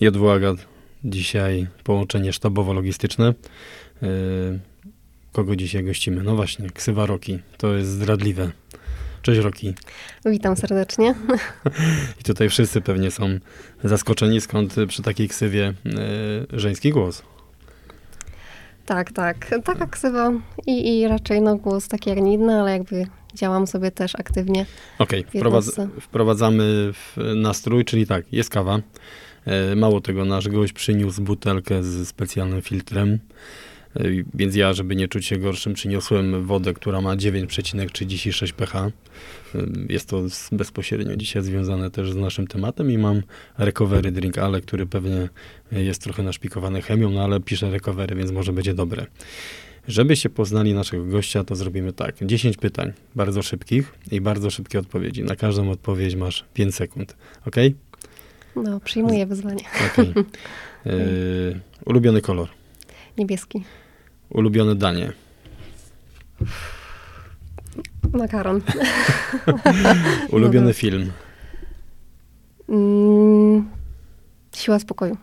Jadwaga, dzisiaj połączenie sztabowo-logistyczne. Yy, kogo dzisiaj gościmy? No właśnie, ksywa Roki. To jest zdradliwe. Cześć Roki. Witam serdecznie. I tutaj wszyscy pewnie są zaskoczeni, skąd przy takiej ksywie yy, żeński głos. Tak, tak. Taka ksywa i, i raczej no, głos taki jak inny, ale jakby działam sobie też aktywnie. Okej, okay, wprowadz, wprowadzamy w nastrój, czyli tak, jest kawa. E, mało tego, nasz gość przyniósł butelkę z specjalnym filtrem, e, więc ja, żeby nie czuć się gorszym, przyniosłem wodę, która ma 9,36 pH. E, jest to bezpośrednio dzisiaj związane też z naszym tematem i mam recovery drink, ale który pewnie jest trochę naszpikowany chemią, no ale piszę recovery, więc może będzie dobre. Żebyście poznali naszego gościa, to zrobimy tak. 10 pytań, bardzo szybkich i bardzo szybkie odpowiedzi. Na każdą odpowiedź masz 5 sekund. Ok? No, przyjmuję wyzwanie. Okay. Yy, ulubiony kolor? Niebieski. Ulubione danie? Makaron. ulubiony no film? Mm, siła spokoju.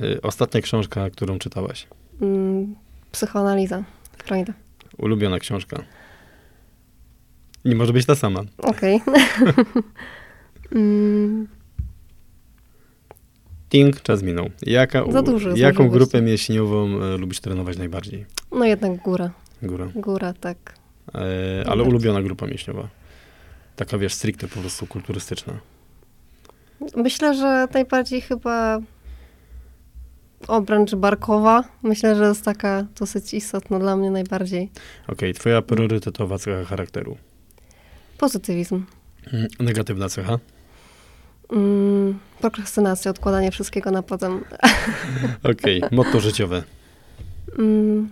Yy, ostatnia książka, którą czytałaś? Mm, psychoanaliza. Freuda. Ulubiona książka? Nie może być ta sama. Okej. Okay. mm, Ting, czas minął. Jaka, Za dużo jaką grupę mięśniową e, lubisz trenować najbardziej? No jednak góra. Góra. Góra, tak. E, ale ulubiona grupa mięśniowa? Taka, wiesz, stricte po prostu kulturystyczna. Myślę, że najbardziej chyba obręcz barkowa. Myślę, że jest taka dosyć istotna dla mnie najbardziej. Okej, okay. twoja priorytetowa cecha charakteru? Pozytywizm. Negatywna cecha? Mm, prokrastynacja, odkładanie wszystkiego na potem. Okej, okay. motto życiowe. Mm,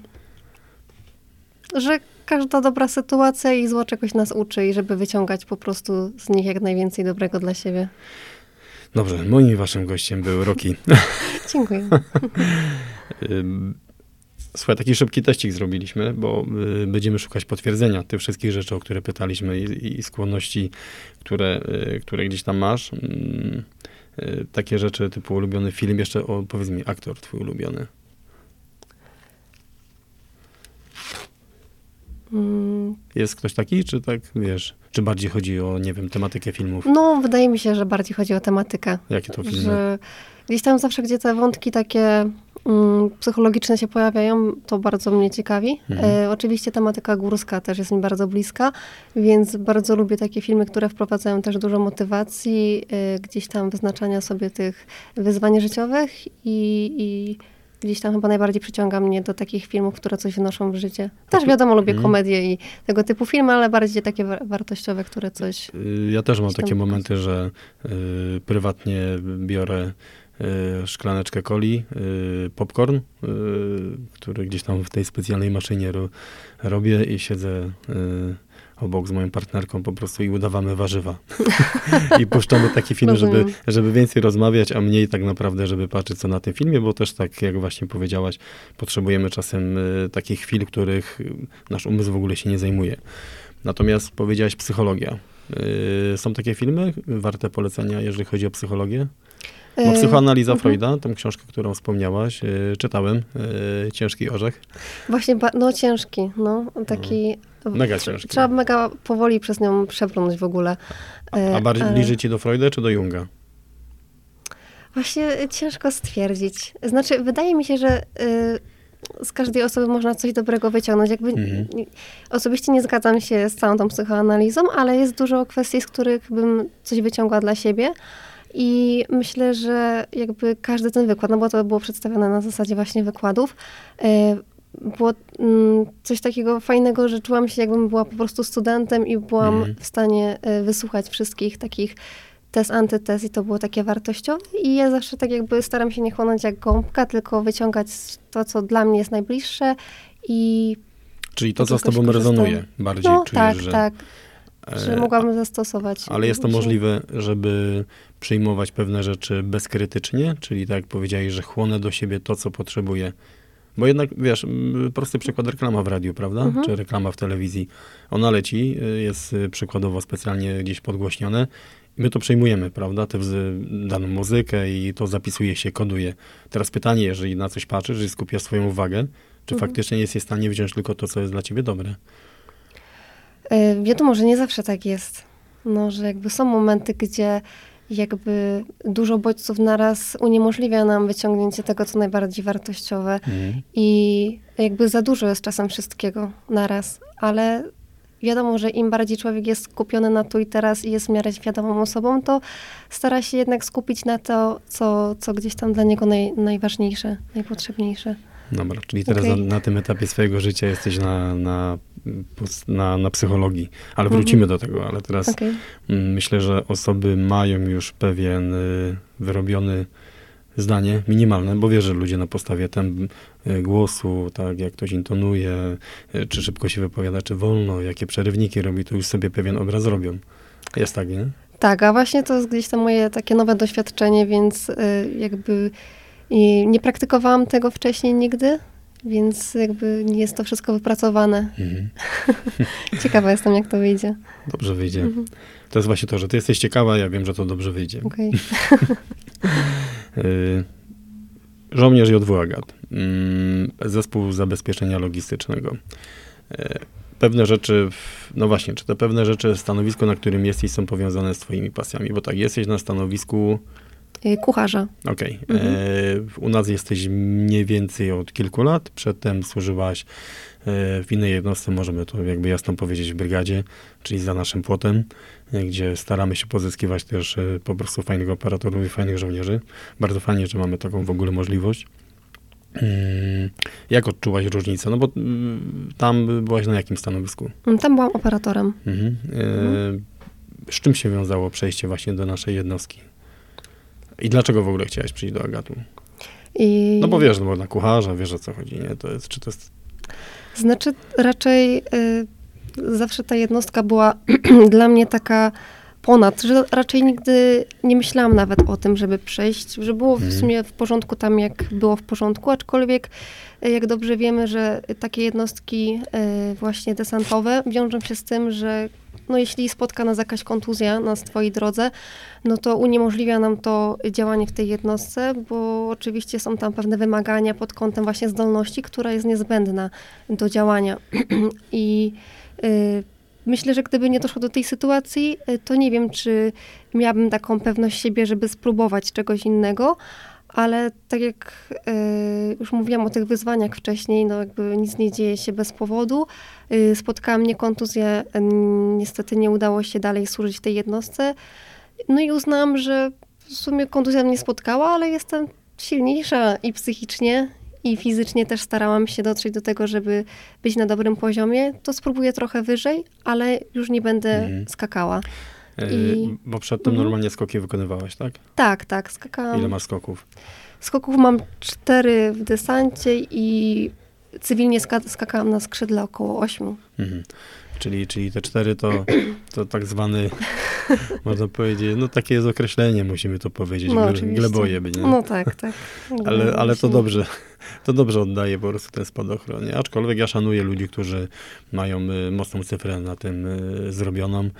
że każda dobra sytuacja i zło czegoś nas uczy i żeby wyciągać po prostu z nich jak najwięcej dobrego dla siebie. Dobrze, moim waszym gościem był Roki. Dziękuję. Słuchaj, taki szybki teścik zrobiliśmy, bo y, będziemy szukać potwierdzenia tych wszystkich rzeczy, o które pytaliśmy i, i skłonności, które, y, które gdzieś tam masz. Y, takie rzeczy typu ulubiony film. Jeszcze o, powiedz mi, aktor twój ulubiony. Mm. Jest ktoś taki, czy tak, wiesz, czy bardziej chodzi o, nie wiem, tematykę filmów? No, wydaje mi się, że bardziej chodzi o tematykę. Jakie to filmy? Że gdzieś tam zawsze, gdzie te wątki takie Mm, psychologiczne się pojawiają, to bardzo mnie ciekawi. Mhm. E, oczywiście tematyka górska też jest mi bardzo bliska, więc bardzo lubię takie filmy, które wprowadzają też dużo motywacji, e, gdzieś tam wyznaczania sobie tych wyzwań życiowych i, i gdzieś tam chyba najbardziej przyciąga mnie do takich filmów, które coś wnoszą w życie. Też wiadomo, lubię mhm. komedie i tego typu filmy, ale bardziej takie wartościowe, które coś... Ja też mam takie momenty, że y, prywatnie biorę szklaneczkę coli, y, popcorn, y, który gdzieś tam w tej specjalnej maszynie ro, robię i siedzę obok z moją partnerką po prostu i udawamy warzywa. I puszczamy taki film, żeby, żeby więcej rozmawiać, a mniej tak naprawdę, żeby patrzeć co na tym filmie, bo też tak jak właśnie powiedziałaś, potrzebujemy czasem takich chwil, których nasz umysł w ogóle się nie zajmuje. Natomiast powiedziałaś psychologia. Są takie filmy warte polecenia, jeżeli chodzi o psychologię? Bo psychoanaliza mhm. Freuda, tą książkę, którą wspomniałaś, yy, czytałem, yy, Ciężki Orzech. Właśnie, no ciężki, no, taki... Mhm. Mega ciężki. Trzeba mega powoli przez nią przebrnąć w ogóle. A, a bardziej ale... bliżej ci do Freuda czy do Junga? Właśnie ciężko stwierdzić. Znaczy, wydaje mi się, że y, z każdej osoby można coś dobrego wyciągnąć. Jakby mhm. Osobiście nie zgadzam się z całą tą psychoanalizą, ale jest dużo kwestii, z których bym coś wyciągła dla siebie. I myślę, że jakby każdy ten wykład, no bo to było przedstawione na zasadzie właśnie wykładów, e, było mm, coś takiego fajnego, że czułam się, jakbym była po prostu studentem i byłam mhm. w stanie e, wysłuchać wszystkich takich tez, antytez i to było takie wartościowe. I ja zawsze tak jakby staram się nie chłonąć jak gąbka, tylko wyciągać to, co dla mnie jest najbliższe i... Czyli to, co z tobą rezonuje bardziej no, czujesz, tak, że... tak. Że mogłabym zastosować. Ale jest to możliwe, żeby przyjmować pewne rzeczy bezkrytycznie, czyli tak jak powiedziałeś, że chłonę do siebie to, co potrzebuję. Bo jednak, wiesz, prosty przykład reklama w radiu, prawda? Mhm. Czy reklama w telewizji. Ona leci, y, jest y, przykładowo specjalnie gdzieś podgłośnione my to przejmujemy, prawda, tę daną muzykę i to zapisuje się, koduje. Teraz pytanie, jeżeli na coś patrzysz, jeżeli skupiasz swoją uwagę, czy mhm. faktycznie jesteś w stanie wziąć tylko to, co jest dla ciebie dobre? Yy, wiadomo, że nie zawsze tak jest. No, że jakby są momenty, gdzie jakby dużo bodźców naraz uniemożliwia nam wyciągnięcie tego, co najbardziej wartościowe. Mhm. I jakby za dużo jest czasem wszystkiego naraz, ale wiadomo, że im bardziej człowiek jest skupiony na tu i teraz i jest w miarę świadomą osobą, to stara się jednak skupić na to, co, co gdzieś tam dla niego naj, najważniejsze, najpotrzebniejsze. Dobra, czyli teraz okay. na, na, tym etapie swojego życia jesteś na, na, na, na psychologii, ale wrócimy mhm. do tego, ale teraz okay. myślę, że osoby mają już pewien y, wyrobiony zdanie minimalne, bo wiesz, że ludzie na podstawie tem y, głosu, tak, jak ktoś intonuje, y, czy szybko się wypowiada, czy wolno, jakie przerywniki robi, to już sobie pewien obraz robią. Jest tak, nie? Tak, a właśnie to jest gdzieś tam moje takie nowe doświadczenie, więc jakby nie praktykowałam tego wcześniej nigdy, więc jakby jest to wszystko wypracowane. Mhm. Ciekawa jestem, jak to wyjdzie. Dobrze wyjdzie. Mhm. To jest właśnie to, że ty jesteś ciekawa, ja wiem, że to dobrze wyjdzie. Okay. Żołnierz JW Agat. Mm, zespół zabezpieczenia logistycznego. Y, pewne rzeczy, no właśnie, czy te pewne rzeczy, stanowisko, na którym jesteś, są powiązane z twoimi pasjami? Bo tak, jesteś na stanowisku kucharza. Okej. Okay. Mhm. E, u nas jesteś mniej więcej od kilku lat. Przedtem służyłaś e, w innej jednostce, możemy to jakby jasno powiedzieć, w brygadzie, czyli za naszym płotem, e, gdzie staramy się pozyskiwać też e, po prostu fajnych operatorów i fajnych żołnierzy. Bardzo fajnie, że mamy taką w ogóle możliwość. Mm, jak odczułaś różnicę? No bo mm, tam byłaś na jakim stanowisku? Tam byłam operatorem. Mhm. E, mhm. Z czym się wiązało przejście właśnie do naszej jednostki? I dlaczego w ogóle chciałaś przyjść do Agatu? I... No bo wiesz, no bo na kucharza, wiesz o co chodzi, nie? To jest, czy to jest... Znaczy raczej y, zawsze ta jednostka była dla mnie taka ponad, że raczej nigdy nie myślałam nawet o tym, żeby przejść, że było w mhm. sumie w porządku tam, jak było w porządku, aczkolwiek y, jak dobrze wiemy, że takie jednostki y, właśnie desantowe wiążą się z tym, że no jeśli spotka nas jakaś kontuzja na swojej drodze, no to uniemożliwia nam to działanie w tej jednostce, bo oczywiście są tam pewne wymagania pod kątem właśnie zdolności, która jest niezbędna do działania. I y, myślę, że gdyby nie doszło do tej sytuacji, y, to nie wiem, czy miałabym taką pewność siebie, żeby spróbować czegoś innego, ale tak jak y, już mówiłam o tych wyzwaniach wcześniej, no jakby nic nie dzieje się bez powodu. Y, spotkała mnie kontuzja, niestety nie udało się dalej służyć w tej jednostce. No i uznałam, że w sumie kontuzja mnie spotkała, ale jestem silniejsza i psychicznie, i fizycznie też starałam się dotrzeć do tego, żeby być na dobrym poziomie. To spróbuję trochę wyżej, ale już nie będę mhm. skakała. E, I... Bo przedtem mhm. normalnie skoki wykonywałaś, tak? Tak, tak, skakałam. Ile masz skoków? Skoków mam cztery w desancie i cywilnie skakałam na skrzydle około ośmiu. Mhm. Czyli, czyli te cztery to, to tak zwany, można powiedzieć, no takie jest określenie, musimy to powiedzieć, no, gleboje. Nie? No tak, tak. ale, ale to dobrze, to dobrze oddaje po prostu ten spadochron. Aczkolwiek ja szanuję ludzi, którzy mają y, mocną cyfrę na tym y, zrobioną.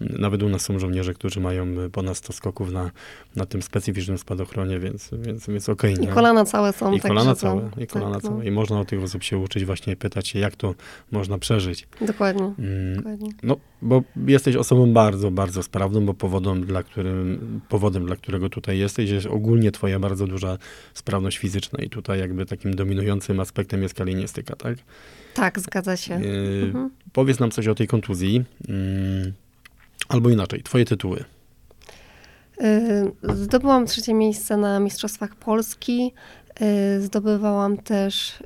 Nawet u nas są żołnierze, którzy mają ponad 100 skoków na, na tym specyficznym spadochronie, więc, więc, więc okej. Okay, I kolana całe są. I kolana całe, i kolana tak, całe. No. I można od tych osób się uczyć, właśnie pytać się, jak to można przeżyć. Dokładnie. Mm, dokładnie. No, bo jesteś osobą bardzo, bardzo sprawną, bo powodem dla, którym, powodem, dla którego tutaj jesteś, jest ogólnie twoja bardzo duża sprawność fizyczna i tutaj jakby takim dominującym aspektem jest kalinistyka, tak? Tak, zgadza się. Yy, mhm. Powiedz nam coś o tej kontuzji. Yy, Albo inaczej, twoje tytuły. Y, zdobyłam trzecie miejsce na Mistrzostwach Polski. Y, zdobywałam też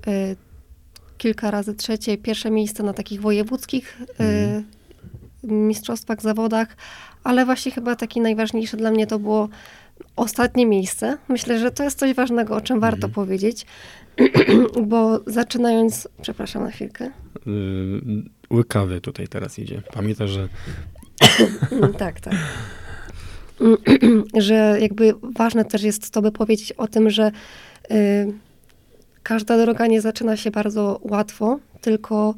kilka razy trzecie, pierwsze miejsce na takich wojewódzkich mm. mistrzostwach, zawodach, ale właśnie chyba taki najważniejszy dla mnie to było ostatnie miejsce. Myślę, że to jest coś ważnego, o czym mm. warto powiedzieć, bo zaczynając, przepraszam na chwilkę. Łykawy tutaj teraz idzie. Pamiętaj, że tak, tak. że jakby ważne też jest to, by powiedzieć o tym, że y, każda droga nie zaczyna się bardzo łatwo, tylko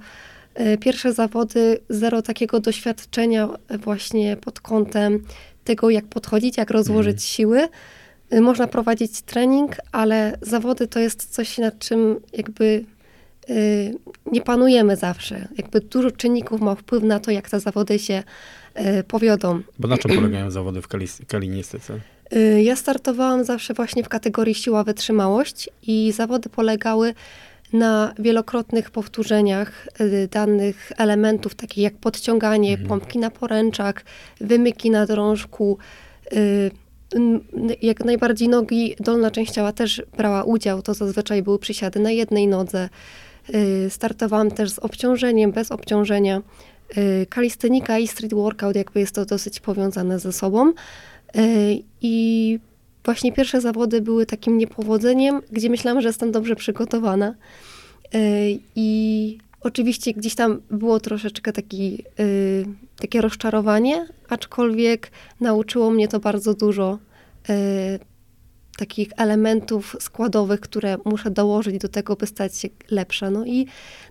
y, pierwsze zawody, zero takiego doświadczenia właśnie pod kątem tego, jak podchodzić, jak rozłożyć Mhm. siły. Y, Można prowadzić trening, ale zawody to jest coś, nad czym jakby y, nie panujemy zawsze. Jakby dużo czynników ma wpływ na to, jak te zawody się y, powiodą. Bo na czym polegają zawody w kalinistyce? Y, Ja startowałam zawsze właśnie w kategorii siła wytrzymałość i zawody polegały na wielokrotnych powtórzeniach y, danych elementów, takich jak podciąganie, Mhm. pompki na poręczach, wymyki na drążku. y, Jak najbardziej nogi, dolna część ciała też brała udział. To zazwyczaj były przysiady na jednej nodze. Y, Startowałam też z obciążeniem, bez obciążenia. Kalistenika i street workout, jakby jest to dosyć powiązane ze sobą. I właśnie pierwsze zawody były takim niepowodzeniem, gdzie myślałam, że jestem dobrze przygotowana. Y, I oczywiście gdzieś tam było troszeczkę taki, y, takie rozczarowanie, aczkolwiek nauczyło mnie to bardzo dużo y, takich elementów składowych, które muszę dołożyć do tego, by stać się lepsza. No i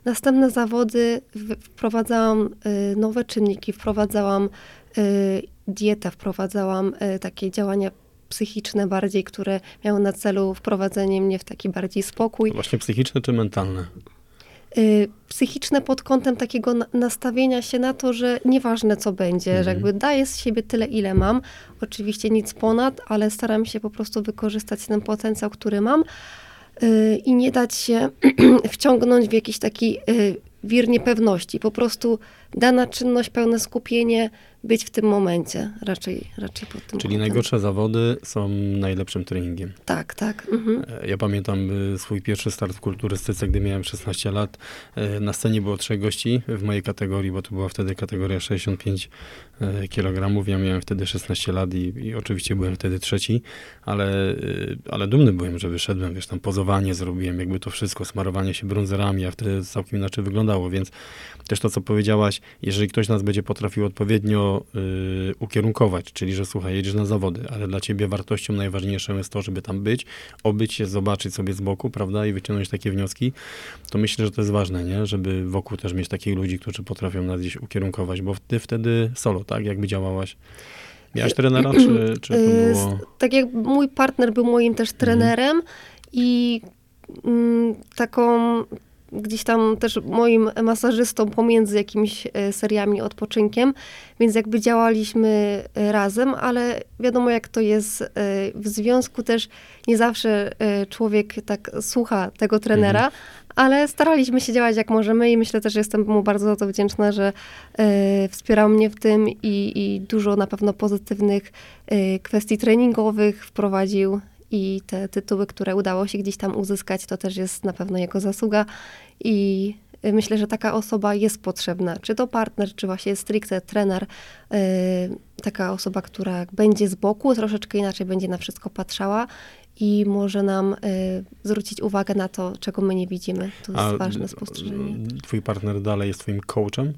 następne zawody wprowadzałam nowe czynniki, wprowadzałam dietę, wprowadzałam takie działania psychiczne bardziej, które miały na celu wprowadzenie mnie w taki bardziej spokój. Właśnie psychiczne czy mentalne? Y, psychiczne pod kątem takiego na- nastawienia się na to, że nieważne co będzie, że Mhm. jakby daję z siebie tyle, ile mam. Oczywiście nic ponad, ale staram się po prostu wykorzystać ten potencjał, który mam y, i nie dać się wciągnąć w jakiś taki y, wir niepewności. Po prostu dana czynność, pełne skupienie, być w tym momencie. Raczej, raczej pod tym Czyli kątem. najgorsze zawody są najlepszym treningiem. Tak, tak. Mhm. E, Ja pamiętam y, swój pierwszy start w kulturystyce, gdy miałem 16 lat. E, Na scenie było trzech gości w mojej kategorii, bo to była wtedy kategoria 65 e, kg. Ja miałem wtedy 16 lat i, i oczywiście byłem wtedy trzeci, ale, y, ale dumny byłem, że wyszedłem, wiesz, tam pozowanie zrobiłem, jakby to wszystko, smarowanie się brązerami, a wtedy całkiem inaczej wyglądało, więc też to, co powiedziałaś, jeżeli ktoś nas będzie potrafił odpowiednio y, ukierunkować, czyli że słuchaj, jedziesz na zawody, ale dla ciebie wartością najważniejszą jest to, żeby tam być, obyć się, zobaczyć sobie z boku, prawda, i wyciągnąć takie wnioski, to myślę, że to jest ważne, nie? Żeby wokół też mieć takich ludzi, którzy potrafią nas gdzieś ukierunkować, bo ty wtedy solo, tak? Jakby działałaś. Miałaś trenera, czy, czy to Y, było... s- Tak jak mój partner był moim też trenerem i mm, taką gdzieś tam też moim masażystą pomiędzy jakimiś e, seriami odpoczynkiem, więc jakby działaliśmy e, razem, ale wiadomo jak to jest e, w związku też nie zawsze człowiek tak słucha tego trenera, ale staraliśmy się działać jak możemy i myślę też, że jestem mu bardzo za to wdzięczna, że wspierał mnie w tym i, i dużo na pewno pozytywnych kwestii treningowych wprowadził i te tytuły, które udało się gdzieś tam uzyskać, to też jest na pewno jego zasługa i e, myślę, że taka osoba jest potrzebna, czy to partner, czy właśnie stricte trener, e, taka osoba, która będzie z boku, troszeczkę inaczej będzie na wszystko patrzała i może nam e, zwrócić uwagę na to, czego my nie widzimy. To jest ważne spostrzeżenie. Twój partner dalej jest twoim coachem?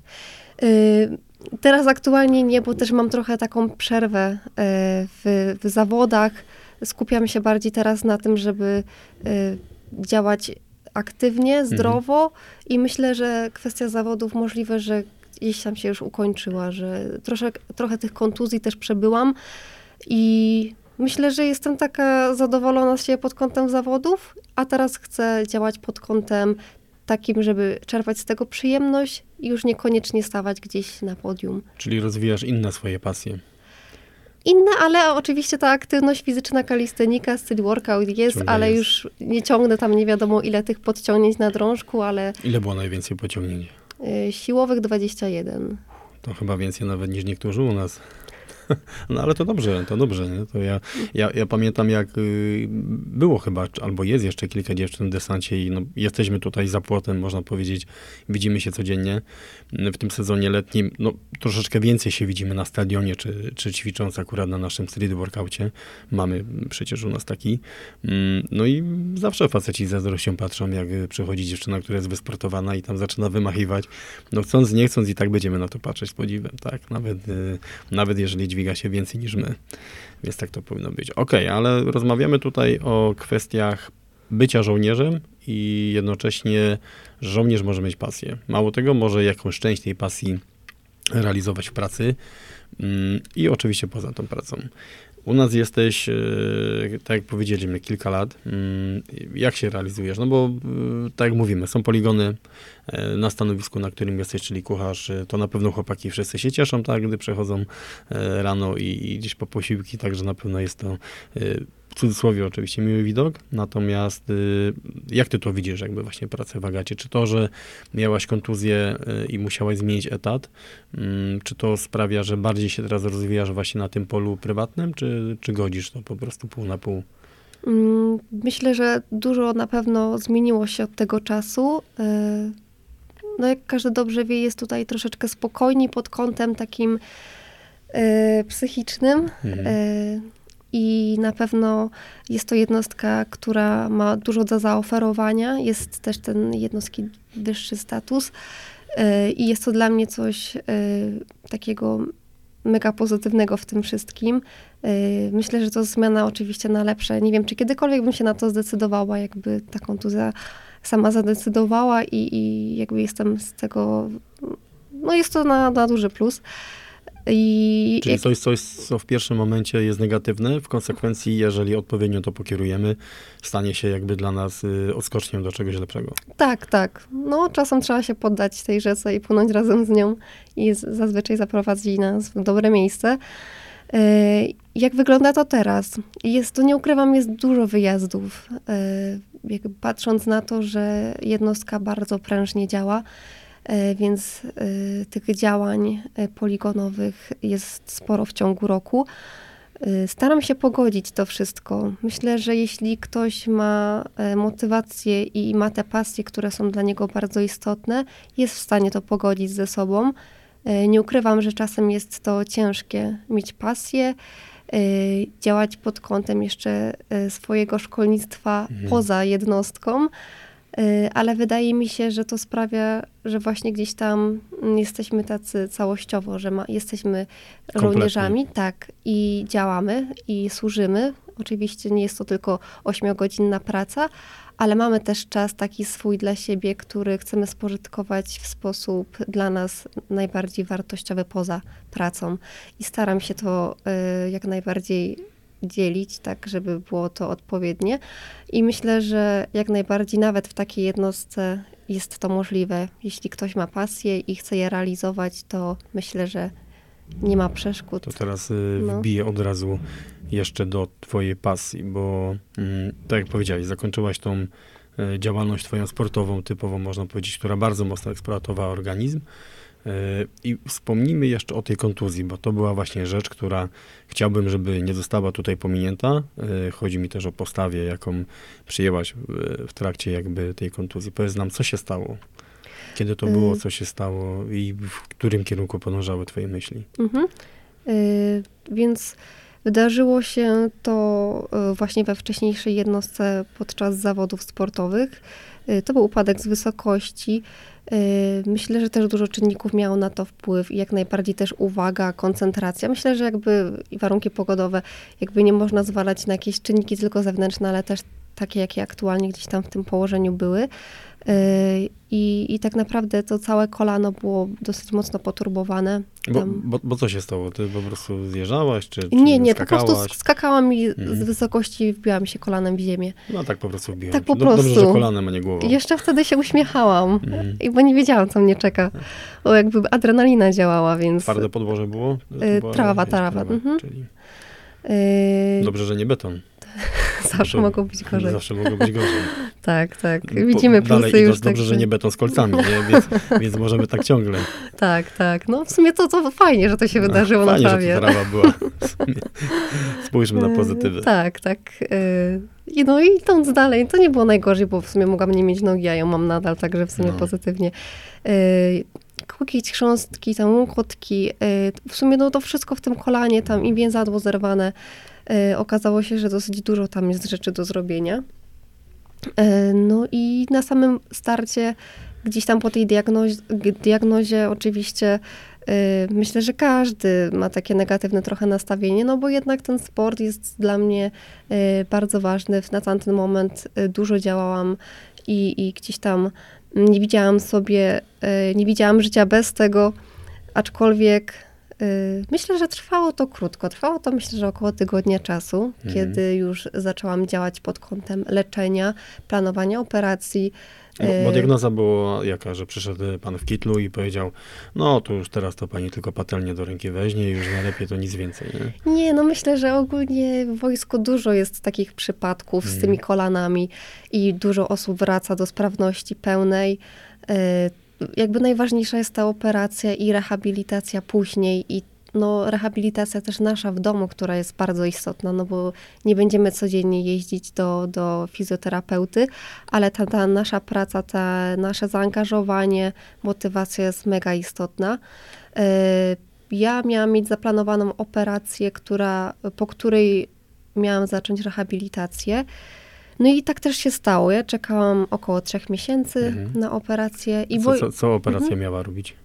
Y, Teraz aktualnie nie, bo też mam trochę taką przerwę y, w, w zawodach. Skupiam się bardziej teraz na tym, żeby y, działać aktywnie, zdrowo i myślę, że kwestia zawodów możliwe, że gdzieś tam się już ukończyła, że troszkę, trochę tych kontuzji też przebyłam i myślę, że jestem taka zadowolona z siebie pod kątem zawodów, a teraz chcę działać pod kątem takim, żeby czerpać z tego przyjemność i już niekoniecznie stawać gdzieś na podium. Czyli rozwijasz inne swoje pasje. Inne, ale oczywiście ta aktywność fizyczna, kalistenika, styl workout jest, Ciągle ale jest. już nie ciągnę tam nie wiadomo ile tych podciągnięć na drążku, ale Ile było najwięcej pociągnięć? y, siłowych 21. To chyba więcej nawet niż niektórzy u nas. No ale to dobrze, to dobrze. Nie? To ja, ja, ja pamiętam, jak y, było chyba, albo jest jeszcze kilka dziewczyn w desancie i no, jesteśmy tutaj za płotem, można powiedzieć. Widzimy się codziennie. W tym sezonie letnim no, troszeczkę więcej się widzimy na stadionie, czy, czy ćwicząc akurat na naszym street workoutie. Mamy przecież u nas taki. Mm, No i zawsze faceci z zazdrością patrzą, jak y, przychodzi dziewczyna, która jest wysportowana i tam zaczyna wymachiwać. No chcąc, nie chcąc i tak będziemy na to patrzeć z podziwem, tak? Nawet, y, nawet jeżeli dźwiga się więcej niż my. Więc tak to powinno być. Okej, ale rozmawiamy tutaj o kwestiach bycia żołnierzem i jednocześnie żołnierz może mieć pasję. Mało tego, może jakąś część tej pasji realizować w pracy mm, i oczywiście poza tą pracą. U nas jesteś, e, tak jak powiedzieliśmy, kilka lat. Mm, jak się realizujesz? No bo, e, tak jak mówimy, są poligony e, na stanowisku, na którym jesteś, czyli kucharz. To na pewno chłopaki wszyscy się cieszą, tak, gdy przechodzą rano i, i gdzieś po posiłki, także na pewno jest to w cudzysłowie oczywiście miły widok, natomiast y, jak ty to widzisz, jakby właśnie pracę w Agacie? Czy to, że miałaś kontuzję y, i musiałaś zmienić etat, mm, czy to sprawia, że bardziej się teraz rozwijasz właśnie na tym polu prywatnym, czy, czy godzisz to po prostu pół na pół? Mm, myślę, że dużo na pewno zmieniło się od tego czasu. Y, no jak każdy dobrze wie, jest tutaj troszeczkę spokojniej pod kątem takim psychicznym. Mhm i na pewno jest to jednostka, która ma dużo do zaoferowania. Jest też ten jednostki wyższy status e, i jest to dla mnie coś e, takiego mega pozytywnego w tym wszystkim. E, myślę, że to zmiana oczywiście na lepsze. Nie wiem, czy kiedykolwiek bym się na to zdecydowała, jakby ta kontuzja sama zadecydowała i, i jakby jestem z tego, no jest to na, na duży plus. I Czyli coś, coś, co w pierwszym momencie jest negatywne, w konsekwencji, jeżeli odpowiednio to pokierujemy, stanie się jakby dla nas y, odskocznią do czegoś lepszego. Tak, tak. No, czasem trzeba się poddać tej rzece i płynąć razem z nią i zazwyczaj zaprowadzi nas w dobre miejsce. Y, jak wygląda to teraz? Jest, to nie ukrywam, jest dużo wyjazdów. Y, patrząc na to, że jednostka bardzo prężnie działa, więc e, tych działań e, poligonowych jest sporo w ciągu roku. Staram się pogodzić to wszystko. Myślę, że jeśli ktoś ma motywację i ma te pasje, które są dla niego bardzo istotne, jest w stanie to pogodzić ze sobą. Nie ukrywam, że czasem jest to ciężkie mieć pasję, działać pod kątem jeszcze swojego szkolnictwa mhm. poza jednostką. Y, ale wydaje mi się, że to sprawia, że właśnie gdzieś tam jesteśmy tacy całościowo, że ma, jesteśmy Kompletnie. żołnierzami, tak, i działamy, i służymy. Oczywiście nie jest to tylko ośmiogodzinna praca, ale mamy też czas taki swój dla siebie, który chcemy spożytkować w sposób dla nas najbardziej wartościowy poza pracą. I staram się to y, jak najbardziej dzielić, tak żeby było to odpowiednie. I myślę, że jak najbardziej nawet w takiej jednostce jest to możliwe. Jeśli ktoś ma pasję i chce je realizować, to myślę, że nie ma przeszkód. To teraz y, no. wbiję od razu jeszcze do twojej pasji, bo mm, tak jak powiedziałeś, zakończyłaś tą y, działalność twoją sportową, typową można powiedzieć, która bardzo mocno eksploatowała organizm. E, I wspomnijmy jeszcze o tej kontuzji, bo to była właśnie rzecz, która chciałbym, żeby nie została tutaj pominięta. E, chodzi mi też o postawę, jaką przyjęłaś w trakcie jakby tej kontuzji. Powiedz nam, co się stało? Kiedy to było, y. co się stało i w którym kierunku podążały twoje myśli? Mhm. Y, więc wydarzyło się to y, właśnie we wcześniejszej jednostce podczas zawodów sportowych. To był upadek z wysokości. Y, myślę, że też dużo czynników miało na to wpływ i jak najbardziej też uwaga, koncentracja. Myślę, że jakby warunki pogodowe, jakby nie można zwalać na jakieś czynniki tylko zewnętrzne, ale też takie, jakie aktualnie gdzieś tam w tym położeniu były. Y, I, I tak naprawdę to całe kolano było dosyć mocno poturbowane. Bo, bo, bo, co się stało? Ty po prostu zjeżdżałaś, czy, czy Nie, nie, skakałaś? po prostu skakałam i mhm. z wysokości wbiłam się kolanem w ziemię. No tak po prostu wbiłam Tak po prostu. Dobrze, że kolanem, a nie głową. Jeszcze wtedy się uśmiechałam, mhm. bo nie wiedziałam, co mnie czeka. Bo jakby adrenalina działała, więc... Twarde podłoże było? Y, trawa, trawa. Mhm. Czyli... Y, Dobrze, że nie beton. Zawsze to, mogło być gorzej. Zawsze mogło być gorzej. tak, tak. Widzimy plusy dalej już. Dobrze, że nie beton z kolcami, nie? Więc, więc możemy tak ciągle. tak, tak. No w sumie to, to fajnie, że to się no, wydarzyło fajnie, na trawie. Fajnie, że była. Spójrzmy na e, pozytywy. tak, tak. E, I no i idąc dalej, to nie było najgorzej, bo w sumie mogłam nie mieć nogi, a ją mam nadal, także w sumie no. pozytywnie e, jakieś chrząstki, tam łąkotki. W sumie no, to wszystko w tym kolanie, tam i więzadło zerwane. E, okazało się, że dosyć dużo tam jest rzeczy do zrobienia. E, no i na samym starcie, gdzieś tam po tej diagnozie, diagnozie oczywiście e, myślę, że każdy ma takie negatywne trochę nastawienie, no bo jednak ten sport jest dla mnie bardzo ważny. Na tamten moment dużo działałam i, i gdzieś tam nie widziałam sobie, nie widziałam życia bez tego, aczkolwiek myślę, że trwało to krótko. Trwało to myślę, że około tygodnia czasu, Mhm. kiedy już zaczęłam działać pod kątem leczenia, planowania operacji. Bo, bo y, diagnoza była jaka, że przyszedł pan w kitlu i powiedział, no to już teraz to pani tylko patelnię do ręki weźmie i już najlepiej to nic więcej, nie? Nie, no myślę, że ogólnie w wojsku dużo jest takich przypadków z Mhm. tymi kolanami i dużo osób wraca do sprawności pełnej. Jakby najważniejsza jest ta operacja i rehabilitacja później i no, rehabilitacja też nasza w domu, która jest bardzo istotna, no bo nie będziemy codziennie jeździć do, do fizjoterapeuty, ale ta, ta nasza praca, ta nasze zaangażowanie, motywacja jest mega istotna. Y, Ja miałam mieć zaplanowaną operację, która, po której miałam zacząć rehabilitację. No i tak też się stało. Ja czekałam około trzech miesięcy Mhm. na operację i Co, bo, co, co operacja Mhm. miała robić?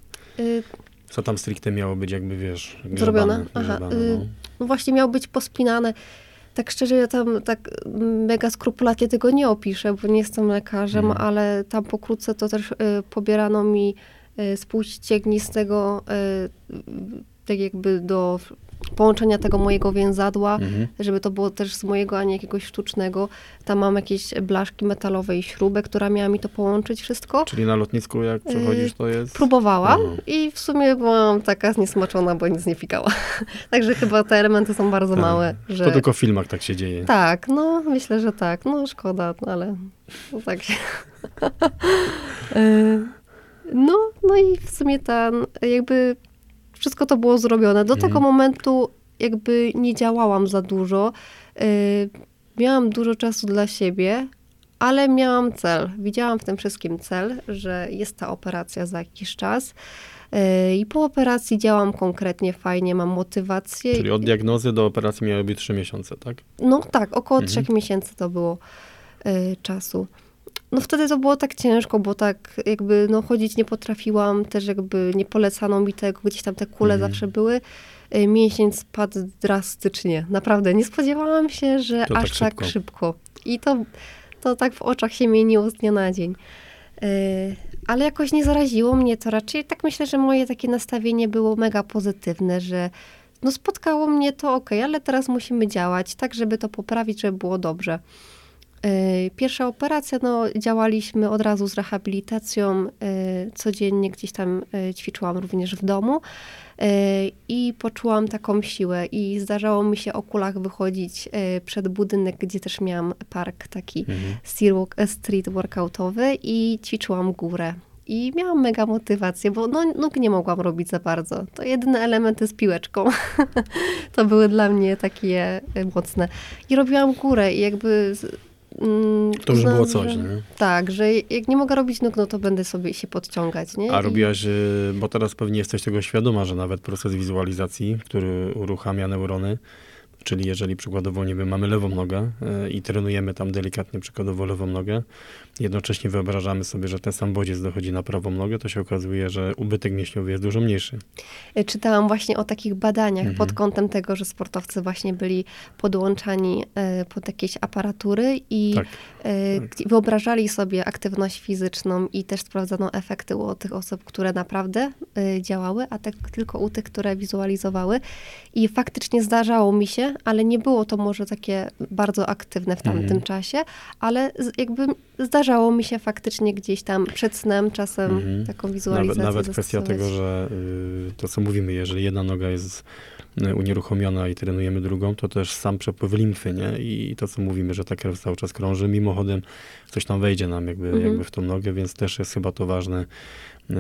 y, Co tam stricte miało być jakby, wiesz, grzebane, Zrobione? Aha, grzebane, y, no. no właśnie miał być pospinane. Tak szczerze, ja tam tak mega skrupulatnie tego nie opiszę, bo nie jestem lekarzem, Mhm. ale tam pokrótce to też y, pobierano mi y, z płci ściegnistego y, tak jakby do połączenia tego mojego więzadła, Mhm. żeby to było też z mojego, a nie jakiegoś sztucznego. Tam mam jakieś blaszki metalowe i śrubę, która miała mi to połączyć wszystko. Czyli na lotnisku jak przechodzisz, to jest... Próbowałam Mhm. i w sumie byłam taka zniesmaczona, bo nic nie pikała. Także chyba te elementy są bardzo Tak. małe. Że... To tylko w filmach tak się dzieje. Tak, no myślę, że tak. No szkoda, no, ale no, tak się... Y, no, no i w sumie ten, jakby wszystko to było zrobione. Do Mhm. tego momentu jakby nie działałam za dużo. Y, miałam dużo czasu dla siebie, ale miałam cel. Widziałam w tym wszystkim cel, że jest ta operacja za jakiś czas. Y, I po operacji działam konkretnie, fajnie, mam motywację. Czyli od diagnozy do operacji miały być trzy miesiące, tak? No tak, około Mhm. trzech miesięcy to było y, czasu. No wtedy to było tak ciężko, bo tak jakby no chodzić nie potrafiłam, też jakby nie polecano mi tego, gdzieś tam te kule Mhm. zawsze były. Y, Mięsień spadł drastycznie, naprawdę. Nie spodziewałam się, że To tak aż tak szybko. szybko. I to, to tak w oczach się mieniło z dnia na dzień. Y, Ale jakoś nie zaraziło mnie to. Raczej tak myślę, że moje takie nastawienie było mega pozytywne, że no spotkało mnie to ok, ale teraz musimy działać tak, żeby to poprawić, żeby było dobrze. Yy, Pierwsza operacja, no działaliśmy od razu z rehabilitacją, yy, codziennie gdzieś tam yy, ćwiczyłam również w domu i poczułam taką siłę i zdarzało mi się o kulach wychodzić przed budynek, gdzie też miałam park taki Mhm. street workoutowy i ćwiczyłam górę. I miałam mega motywację, bo no, nóg nie mogłam robić za bardzo. To jedyne elementy z piłeczką. to były dla mnie takie mocne. I robiłam górę i jakby... mm, To już uznałam, było coś, że, nie? Tak, że jak nie mogę robić nóg, no to będę sobie się podciągać, nie? A robiłaś, y, bo teraz pewnie jesteś tego świadoma, że nawet proces wizualizacji, który uruchamia neurony, czyli jeżeli przykładowo, nie wiem, mamy lewą nogę y, i trenujemy tam delikatnie przykładowo lewą nogę, jednocześnie wyobrażamy sobie, że ten sam bodziec dochodzi na prawą nogę, to się okazuje, że ubytek mięśniowy jest dużo mniejszy. E, Czytałam właśnie o takich badaniach Mhm. pod kątem tego, że sportowcy właśnie byli podłączani e, pod jakieś aparatury i Tak. e, Tak. wyobrażali sobie aktywność fizyczną i też sprawdzano efekty u tych osób, które naprawdę działały, a tak tylko u tych, które wizualizowały. I faktycznie zdarzało mi się, ale nie było to może takie bardzo aktywne w tamtym Mhm. czasie, ale jakby zdarzało mi się faktycznie gdzieś tam przed snem czasem Mhm. taką Nawet, wizualizację nawet kwestia zastosować. tego, że y, to co mówimy, jeżeli jedna noga jest unieruchomiona i trenujemy drugą, to też sam przepływ limfy, nie? I to co mówimy, że ta krew cały czas krąży, mimochodem coś tam wejdzie nam jakby, Mhm. jakby w tą nogę, więc też jest chyba to ważne, y,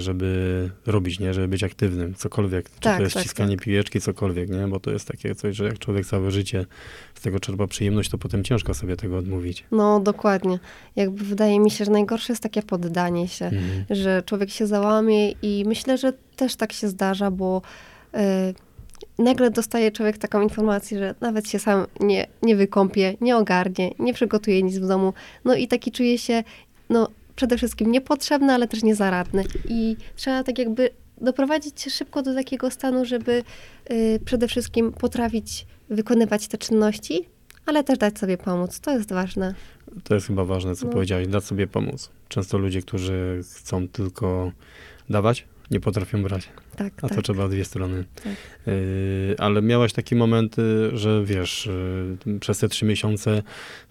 żeby robić, nie? Żeby być aktywnym, cokolwiek. Czy Tak, to jest tak, ściskanie piłeczki, cokolwiek, nie? Bo to jest takie coś, że jak człowiek całe życie z tego czerpa przyjemność, to potem ciężko sobie tego odmówić. No, dokładnie. Jakby wydaje mi się, że najgorsze jest takie poddanie się, Mhm. że człowiek się załamie i myślę, że też tak się zdarza, bo y, nagle dostaje człowiek taką informację, że nawet się sam nie, nie wykąpie, nie ogarnie, nie przygotuje nic w domu. No i taki czuje się, no przede wszystkim niepotrzebny, ale też niezaradny. I trzeba tak jakby doprowadzić się szybko do takiego stanu, żeby y, przede wszystkim potrafić wykonywać te czynności, ale też dać sobie pomóc. To jest ważne. To jest chyba ważne, co No. powiedziałeś, dać sobie pomóc. Często ludzie, którzy chcą tylko dawać, nie potrafią brać. Tak, A tak. to trzeba dwie strony. Tak. Yy, ale miałaś takie momenty, że wiesz, yy, przez te trzy miesiące,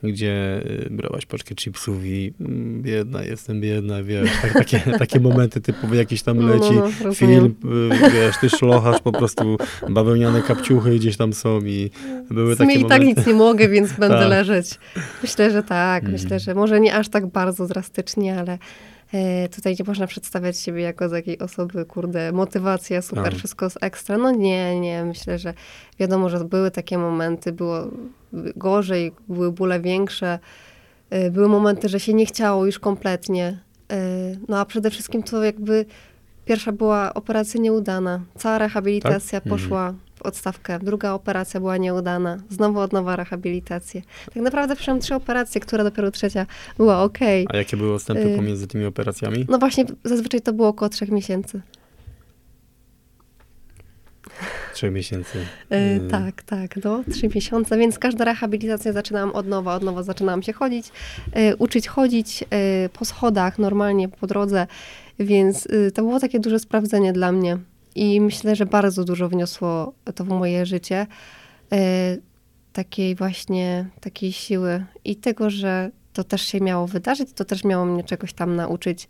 gdzie brałaś paczkę chipsów i mm, biedna, jestem biedna, wiesz, tak, takie, takie momenty typowo jakiś tam No, leci no, rozumiem. film, yy, wiesz, ty szlochasz, po prostu bawełniane kapciuchy gdzieś tam są i były takie i tak momenty. nic nie mogę, więc będę Tak. leżeć. Myślę, że tak. Mhm. Myślę, że może nie aż tak bardzo drastycznie, ale tutaj nie można przedstawiać siebie jako z jakiej osoby, kurde, motywacja, super, Tak. wszystko jest ekstra. No nie, nie. Myślę, że wiadomo, że były takie momenty, było gorzej, były bóle większe. E, Były momenty, że się nie chciało już kompletnie. E, No a przede wszystkim to jakby pierwsza była operacja nieudana. Cała rehabilitacja Tak? poszła w odstawkę. Druga operacja była nieudana. Znowu od nowa rehabilitacja. Tak naprawdę przeszłam trzy operacje, która dopiero trzecia była ok. A jakie były odstępy Yy. pomiędzy tymi operacjami? No właśnie, zazwyczaj to było około trzech miesięcy. Trzech miesięcy. Yy. Tak, tak, no, trzy miesiące, więc każda rehabilitacja zaczynałam od nowa, od nowa zaczynałam się chodzić, e, uczyć chodzić e, po schodach, normalnie po drodze, więc e, to było takie duże sprawdzenie dla mnie i myślę, że bardzo dużo wniosło to w moje życie, e, takiej właśnie, takiej siły i tego, że to też się miało wydarzyć, to też miało mnie czegoś tam nauczyć.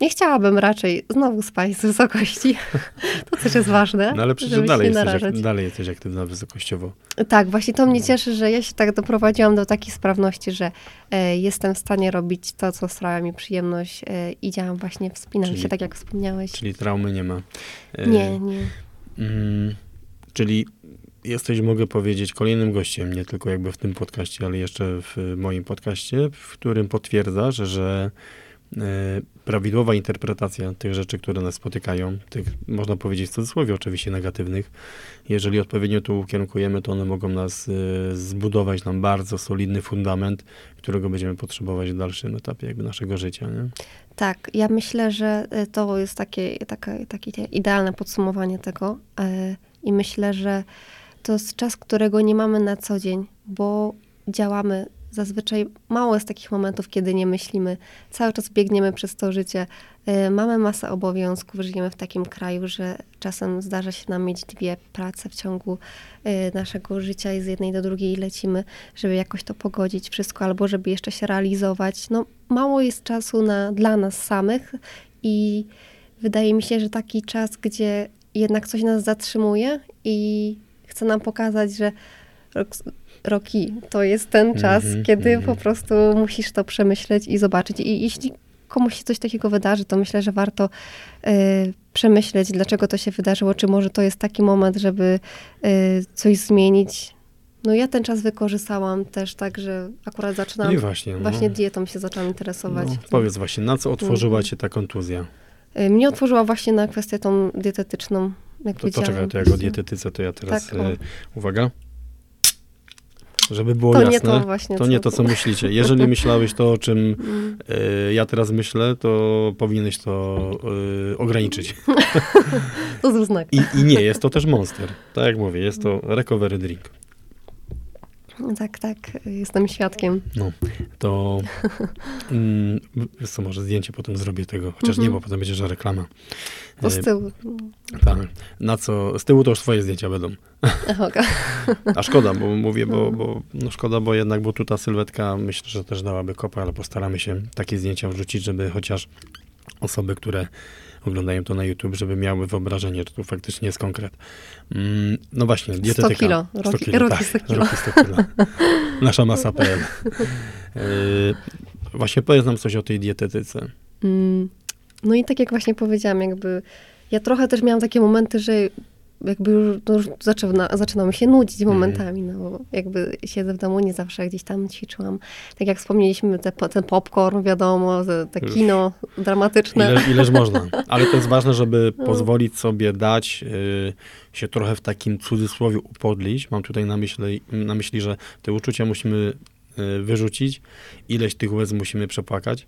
Nie chciałabym raczej znowu spaść z wysokości. To też jest ważne. No ale przecież dalej jesteś, narażać. ak- dalej jesteś aktywna wysokościowo. Tak, właśnie to mnie cieszy, że ja się tak doprowadziłam do takiej sprawności, że e, jestem w stanie robić to, co sprawia mi przyjemność e, i działam właśnie, wspinam Czyli- się, tak jak wspomniałeś. Czyli traumy nie ma. E, Nie, nie. Mm, czyli jesteś, mogę powiedzieć, kolejnym gościem, nie tylko jakby w tym podcaście, ale jeszcze w moim podcaście, w którym potwierdzasz, że e, prawidłowa interpretacja tych rzeczy, które nas spotykają, tych, można powiedzieć w cudzysłowie oczywiście negatywnych, jeżeli odpowiednio to ukierunkujemy, to one mogą nas e, zbudować nam bardzo solidny fundament, którego będziemy potrzebować w dalszym etapie jakby naszego życia. Nie? Tak, ja myślę, że e, to jest takie, takie, takie idealne podsumowanie tego e, i myślę, że to jest czas, którego nie mamy na co dzień, bo działamy zazwyczaj mało jest takich momentów, kiedy nie myślimy. Cały czas biegniemy przez to życie. E, Mamy masę obowiązków, żyjemy w takim kraju, że czasem zdarza się nam mieć dwie prace w ciągu e, naszego życia i z jednej do drugiej lecimy, żeby jakoś to pogodzić wszystko, albo żeby jeszcze się realizować. No, mało jest czasu na, dla nas samych i wydaje mi się, że taki czas, gdzie jednak coś nas zatrzymuje i chce nam pokazać, że roki to jest ten czas, Mhm, kiedy mhm. po prostu musisz to przemyśleć i zobaczyć. I jeśli komuś się coś takiego wydarzy, to myślę, że warto y, przemyśleć, dlaczego to się wydarzyło, czy może to jest taki moment, żeby y, coś zmienić. No ja ten czas wykorzystałam też tak, że akurat No zaczynałam, i właśnie. no. właśnie dietą się zaczęłam interesować. No, powiedz właśnie, na co otworzyła Mhm. cię ta kontuzja? Y, Mnie otworzyła właśnie na kwestię tą dietetyczną, jak To, to czekaj, to jak o dietetyce, to ja teraz, Tak, e, uwaga. Żeby było To jasne, nie to właśnie. to nie to, co myślicie. Jeżeli myślałeś to, o czym e, ja teraz myślę, to powinieneś to e, ograniczyć. To znak. I, I nie, jest to też monster. Tak jak mówię, jest to recovery drink. Tak, tak, jestem świadkiem. No, to mm, co, może zdjęcie potem zrobię tego, chociaż nie, Mhm. bo potem będzie, że reklama. To z E, tyłu. tak. Na co, z tyłu to już twoje zdjęcia będą. A szkoda, bo mówię, bo, bo no szkoda, bo jednak, bo tu ta sylwetka myślę, że też dałaby kopa, ale postaramy się takie zdjęcia wrzucić, żeby chociaż osoby, które oglądają to na YouTube, żeby miały wyobrażenie, że tu faktycznie jest konkret. Mm, no właśnie, 100 dietetyka. kilo. Roki, 100 kilo, roki tak, 100 kilo. Roki 100 kilo. Nasza masa.pl. Yy, właśnie powiedz nam coś o tej dietetyce. Mm, No i tak jak właśnie powiedziałam, jakby ja trochę też miałam takie momenty, że jakby już, no już zaczyna, zaczynam się nudzić Mhm. momentami, no bo jakby siedzę w domu, nie zawsze gdzieś tam ćwiczyłam. Tak jak wspomnieliśmy, te, ten popcorn, wiadomo, te, te Już. kino dramatyczne. Ile, ileż można. Ale to jest ważne, żeby No. pozwolić sobie dać y, się trochę w takim cudzysłowie upodlić. Mam tutaj na myśli, na myśli że te uczucia musimy y, wyrzucić, ileś tych łez musimy przepłakać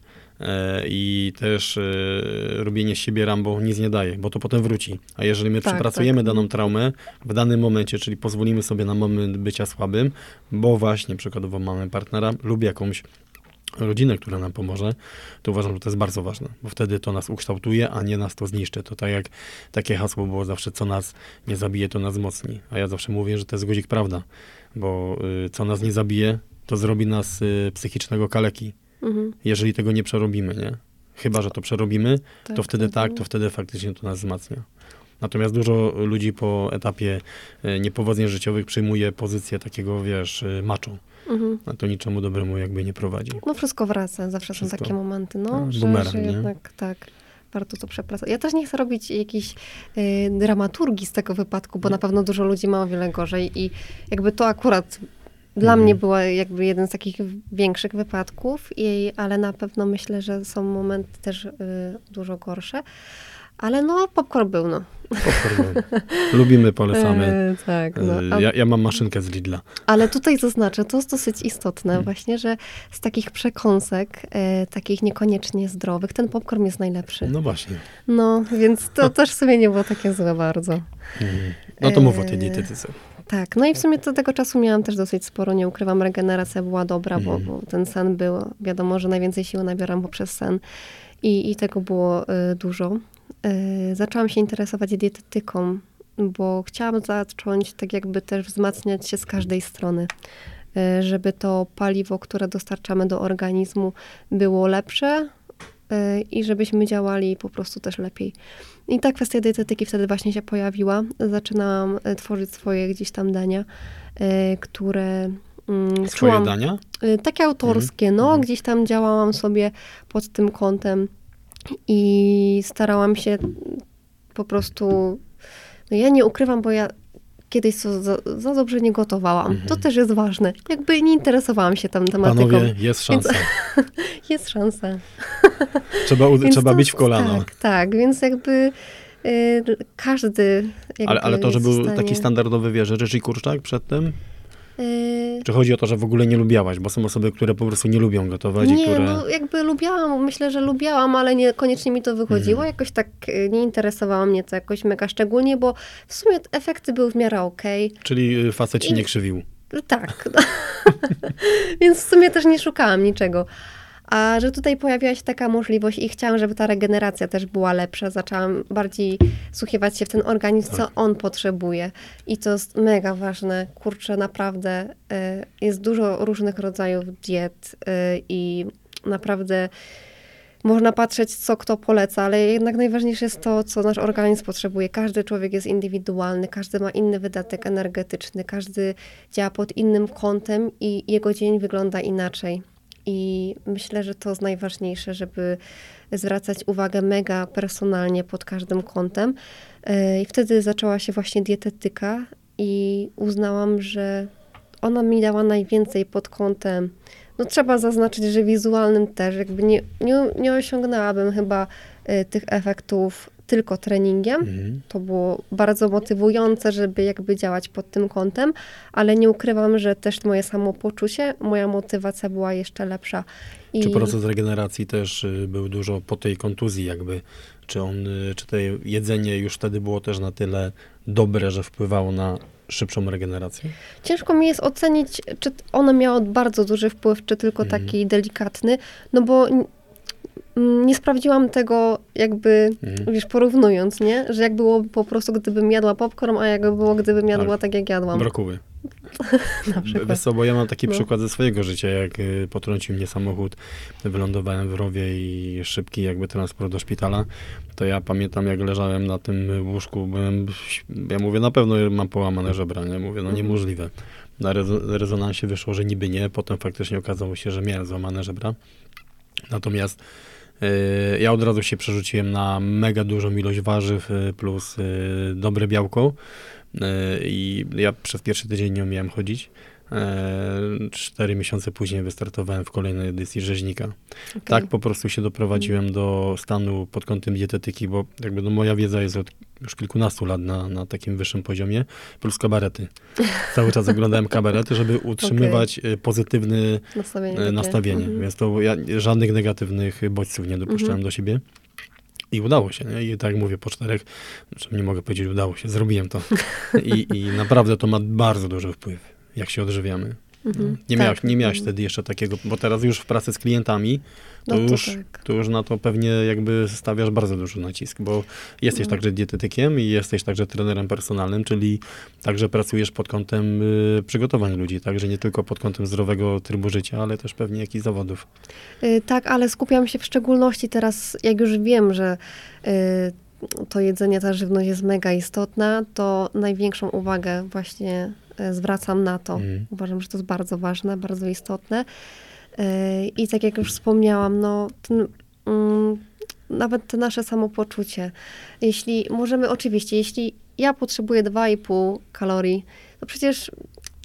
i też y, robienie z siebie Rambo nic nie daje, bo to potem wróci. A jeżeli my Tak, przepracujemy tak. daną traumę w danym momencie, czyli pozwolimy sobie na moment bycia słabym, bo właśnie przykładowo mamy partnera lub jakąś rodzinę, która nam pomoże, to uważam, że to jest bardzo ważne, bo wtedy to nas ukształtuje, a nie nas to zniszczy. To tak jak takie hasło było zawsze, co nas nie zabije, to nas wzmocni. A ja zawsze mówię, że to jest guzik prawda, bo y, co nas nie zabije, to zrobi nas y, psychicznego kaleki, mhm. jeżeli tego nie przerobimy, nie? Chyba, że to przerobimy, tak, to wtedy tak, to wtedy faktycznie to nas wzmacnia. Natomiast dużo ludzi po etapie y, niepowodzeń życiowych przyjmuje pozycję takiego, wiesz, y, macho mhm. a to niczemu dobremu jakby nie prowadzi. No wszystko wraca, zawsze wszystko. są takie momenty, no, no że, bumerang, że jednak tak warto to przepracować. Ja też nie chcę robić jakiejś y, dramaturgii z tego wypadku, bo nie. na pewno dużo ludzi ma o wiele gorzej i jakby to akurat dla mhm. mnie było jakby jeden z takich większych wypadków, i, ale na pewno myślę, że są momenty też y, dużo gorsze. Ale no, popcorn był, no. Popcorn był. Lubimy, polecamy. E, tak, no. E, ja, ja, mam maszynkę z Lidla. Ale tutaj zaznaczę, to jest dosyć istotne hmm. właśnie, że z takich przekąsek, e, takich niekoniecznie zdrowych, ten popcorn jest najlepszy. No właśnie. No, więc to też sobie nie było takie złe bardzo. Hmm. No to mów o tej dietetyce. Tak, no i w sumie do tego czasu miałam też dosyć sporo, nie ukrywam, regeneracja była dobra, bo, mhm. bo ten sen był, wiadomo, że najwięcej siły nabieram poprzez sen i, i tego było y, dużo. Y, zaczęłam się interesować dietetyką, bo chciałam zacząć tak jakby też wzmacniać się z każdej strony y, żeby to paliwo, które dostarczamy do organizmu, było lepsze y, i żebyśmy działali po prostu też lepiej. I ta kwestia dietetyki wtedy właśnie się pojawiła. Zaczynałam tworzyć swoje gdzieś tam dania, które mm, Swoje czułam, dania? Takie autorskie, mm. no, mm. gdzieś tam działałam sobie pod tym kątem i starałam się po prostu. No ja nie ukrywam, bo ja kiedyś za, za dobrze nie gotowałam. Mhm. To też jest ważne. Jakby nie interesowałam się tam tematyką. Panowie, jest szansa. Więc, jest szansa. Trzeba, trzeba to, być w kolano. Tak, tak, więc jakby y, każdy. ale, ale to, że był taki standardowy, wiesz, Ryczy Kurczak przedtem? Yy, Czy chodzi o to, że w ogóle nie lubiałaś? Bo są osoby, które po prostu nie lubią gotować nie, i które... no jakby lubiałam, myślę, że lubiałam, ale niekoniecznie mi to wychodziło. Mhm. Jakoś tak y, nie interesowało mnie to jakoś mega szczególnie, bo w sumie efekty były w miarę okej. Okay. Czyli y, facet ci I... nie krzywił. Tak. No. Więc w sumie też nie szukałam niczego. A że tutaj pojawiła się taka możliwość i chciałam, żeby ta regeneracja też była lepsza, zaczęłam bardziej słuchiwać się w ten organizm, co tak. on potrzebuje. I to jest mega ważne. Kurczę, naprawdę y, jest dużo różnych rodzajów diet y, i naprawdę można patrzeć, co kto poleca, ale jednak najważniejsze jest to, co nasz organizm potrzebuje. Każdy człowiek jest indywidualny, każdy ma inny wydatek energetyczny, każdy działa pod innym kątem i jego dzień wygląda inaczej. I myślę, że to jest najważniejsze, żeby zwracać uwagę mega personalnie pod każdym kątem. E, I wtedy zaczęła się właśnie dietetyka i uznałam, że ona mi dała najwięcej pod kątem. No trzeba zaznaczyć, że wizualnym też, jakby nie, nie, nie osiągnęłabym chyba e, tych efektów tylko treningiem. Mhm. To było bardzo motywujące, żeby jakby działać pod tym kątem, ale nie ukrywam, że też moje samopoczucie, moja motywacja była jeszcze lepsza. I... Czy proces regeneracji też y, był dużo po tej kontuzji jakby? Czy on, y, czy to jedzenie już wtedy było też na tyle dobre, że wpływało na szybszą regenerację? Ciężko mi jest ocenić, czy ono miało bardzo duży wpływ, czy tylko mhm. taki delikatny, no bo nie sprawdziłam tego jakby, mhm. wiesz, porównując, nie? Że jak było po prostu, gdybym jadła popcorn, a jak było, gdybym jadła tak, tak jak jadłam. Brokuły. Na przykład. Wiesz co, bo ja mam taki no. przykład ze swojego życia, jak y, potrącił mnie samochód, wylądowałem w rowie i szybki jakby transport do szpitala, to ja pamiętam, jak leżałem na tym łóżku, byłem, ja mówię, na pewno mam połamane żebra, nie? Mówię, no mhm. niemożliwe. Na rezonansie wyszło, że niby nie, potem faktycznie okazało się, że miałem złamane żebra. Natomiast ja od razu się przerzuciłem na mega dużą ilość warzyw y, plus y, dobre białko i ja przez pierwszy tydzień nie umiałem chodzić. Cztery miesiące później wystartowałem w kolejnej edycji rzeźnika. Okay. Tak po prostu się doprowadziłem mm. do stanu pod kątem dietetyki, bo jakby no moja wiedza jest od już kilkunastu lat na, na takim wyższym poziomie, plus kabarety. Cały czas oglądałem kabarety, żeby utrzymywać okay. pozytywne nastawienie. nastawienie. Mhm. Więc to ja żadnych negatywnych bodźców nie dopuszczałem mhm. do siebie. I udało się, nie? I tak jak mówię, po czterech, znaczy nie mogę powiedzieć, udało się, zrobiłem to. I, I naprawdę to ma bardzo duży wpływ, jak się odżywiamy. Mhm. Nie, tak. miałaś, nie miałaś mhm. wtedy jeszcze takiego, bo teraz już w pracy z klientami to, no to już, tak. to już na to pewnie jakby stawiasz bardzo duży nacisk, bo jesteś no. także dietetykiem i jesteś także trenerem personalnym, czyli także pracujesz pod kątem y, przygotowań ludzi, także nie tylko pod kątem zdrowego trybu życia, ale też pewnie jakichś zawodów. Y, tak, ale skupiam się w szczególności teraz, jak już wiem, że y, to jedzenie, ta żywność jest mega istotna, to największą uwagę właśnie y, zwracam na to. Mm. Uważam, że to jest bardzo ważne, bardzo istotne. Y, I tak jak już wspomniałam, no ten, mm, nawet to nasze samopoczucie. Jeśli możemy, oczywiście, jeśli ja potrzebuję 2,5 kalorii, to przecież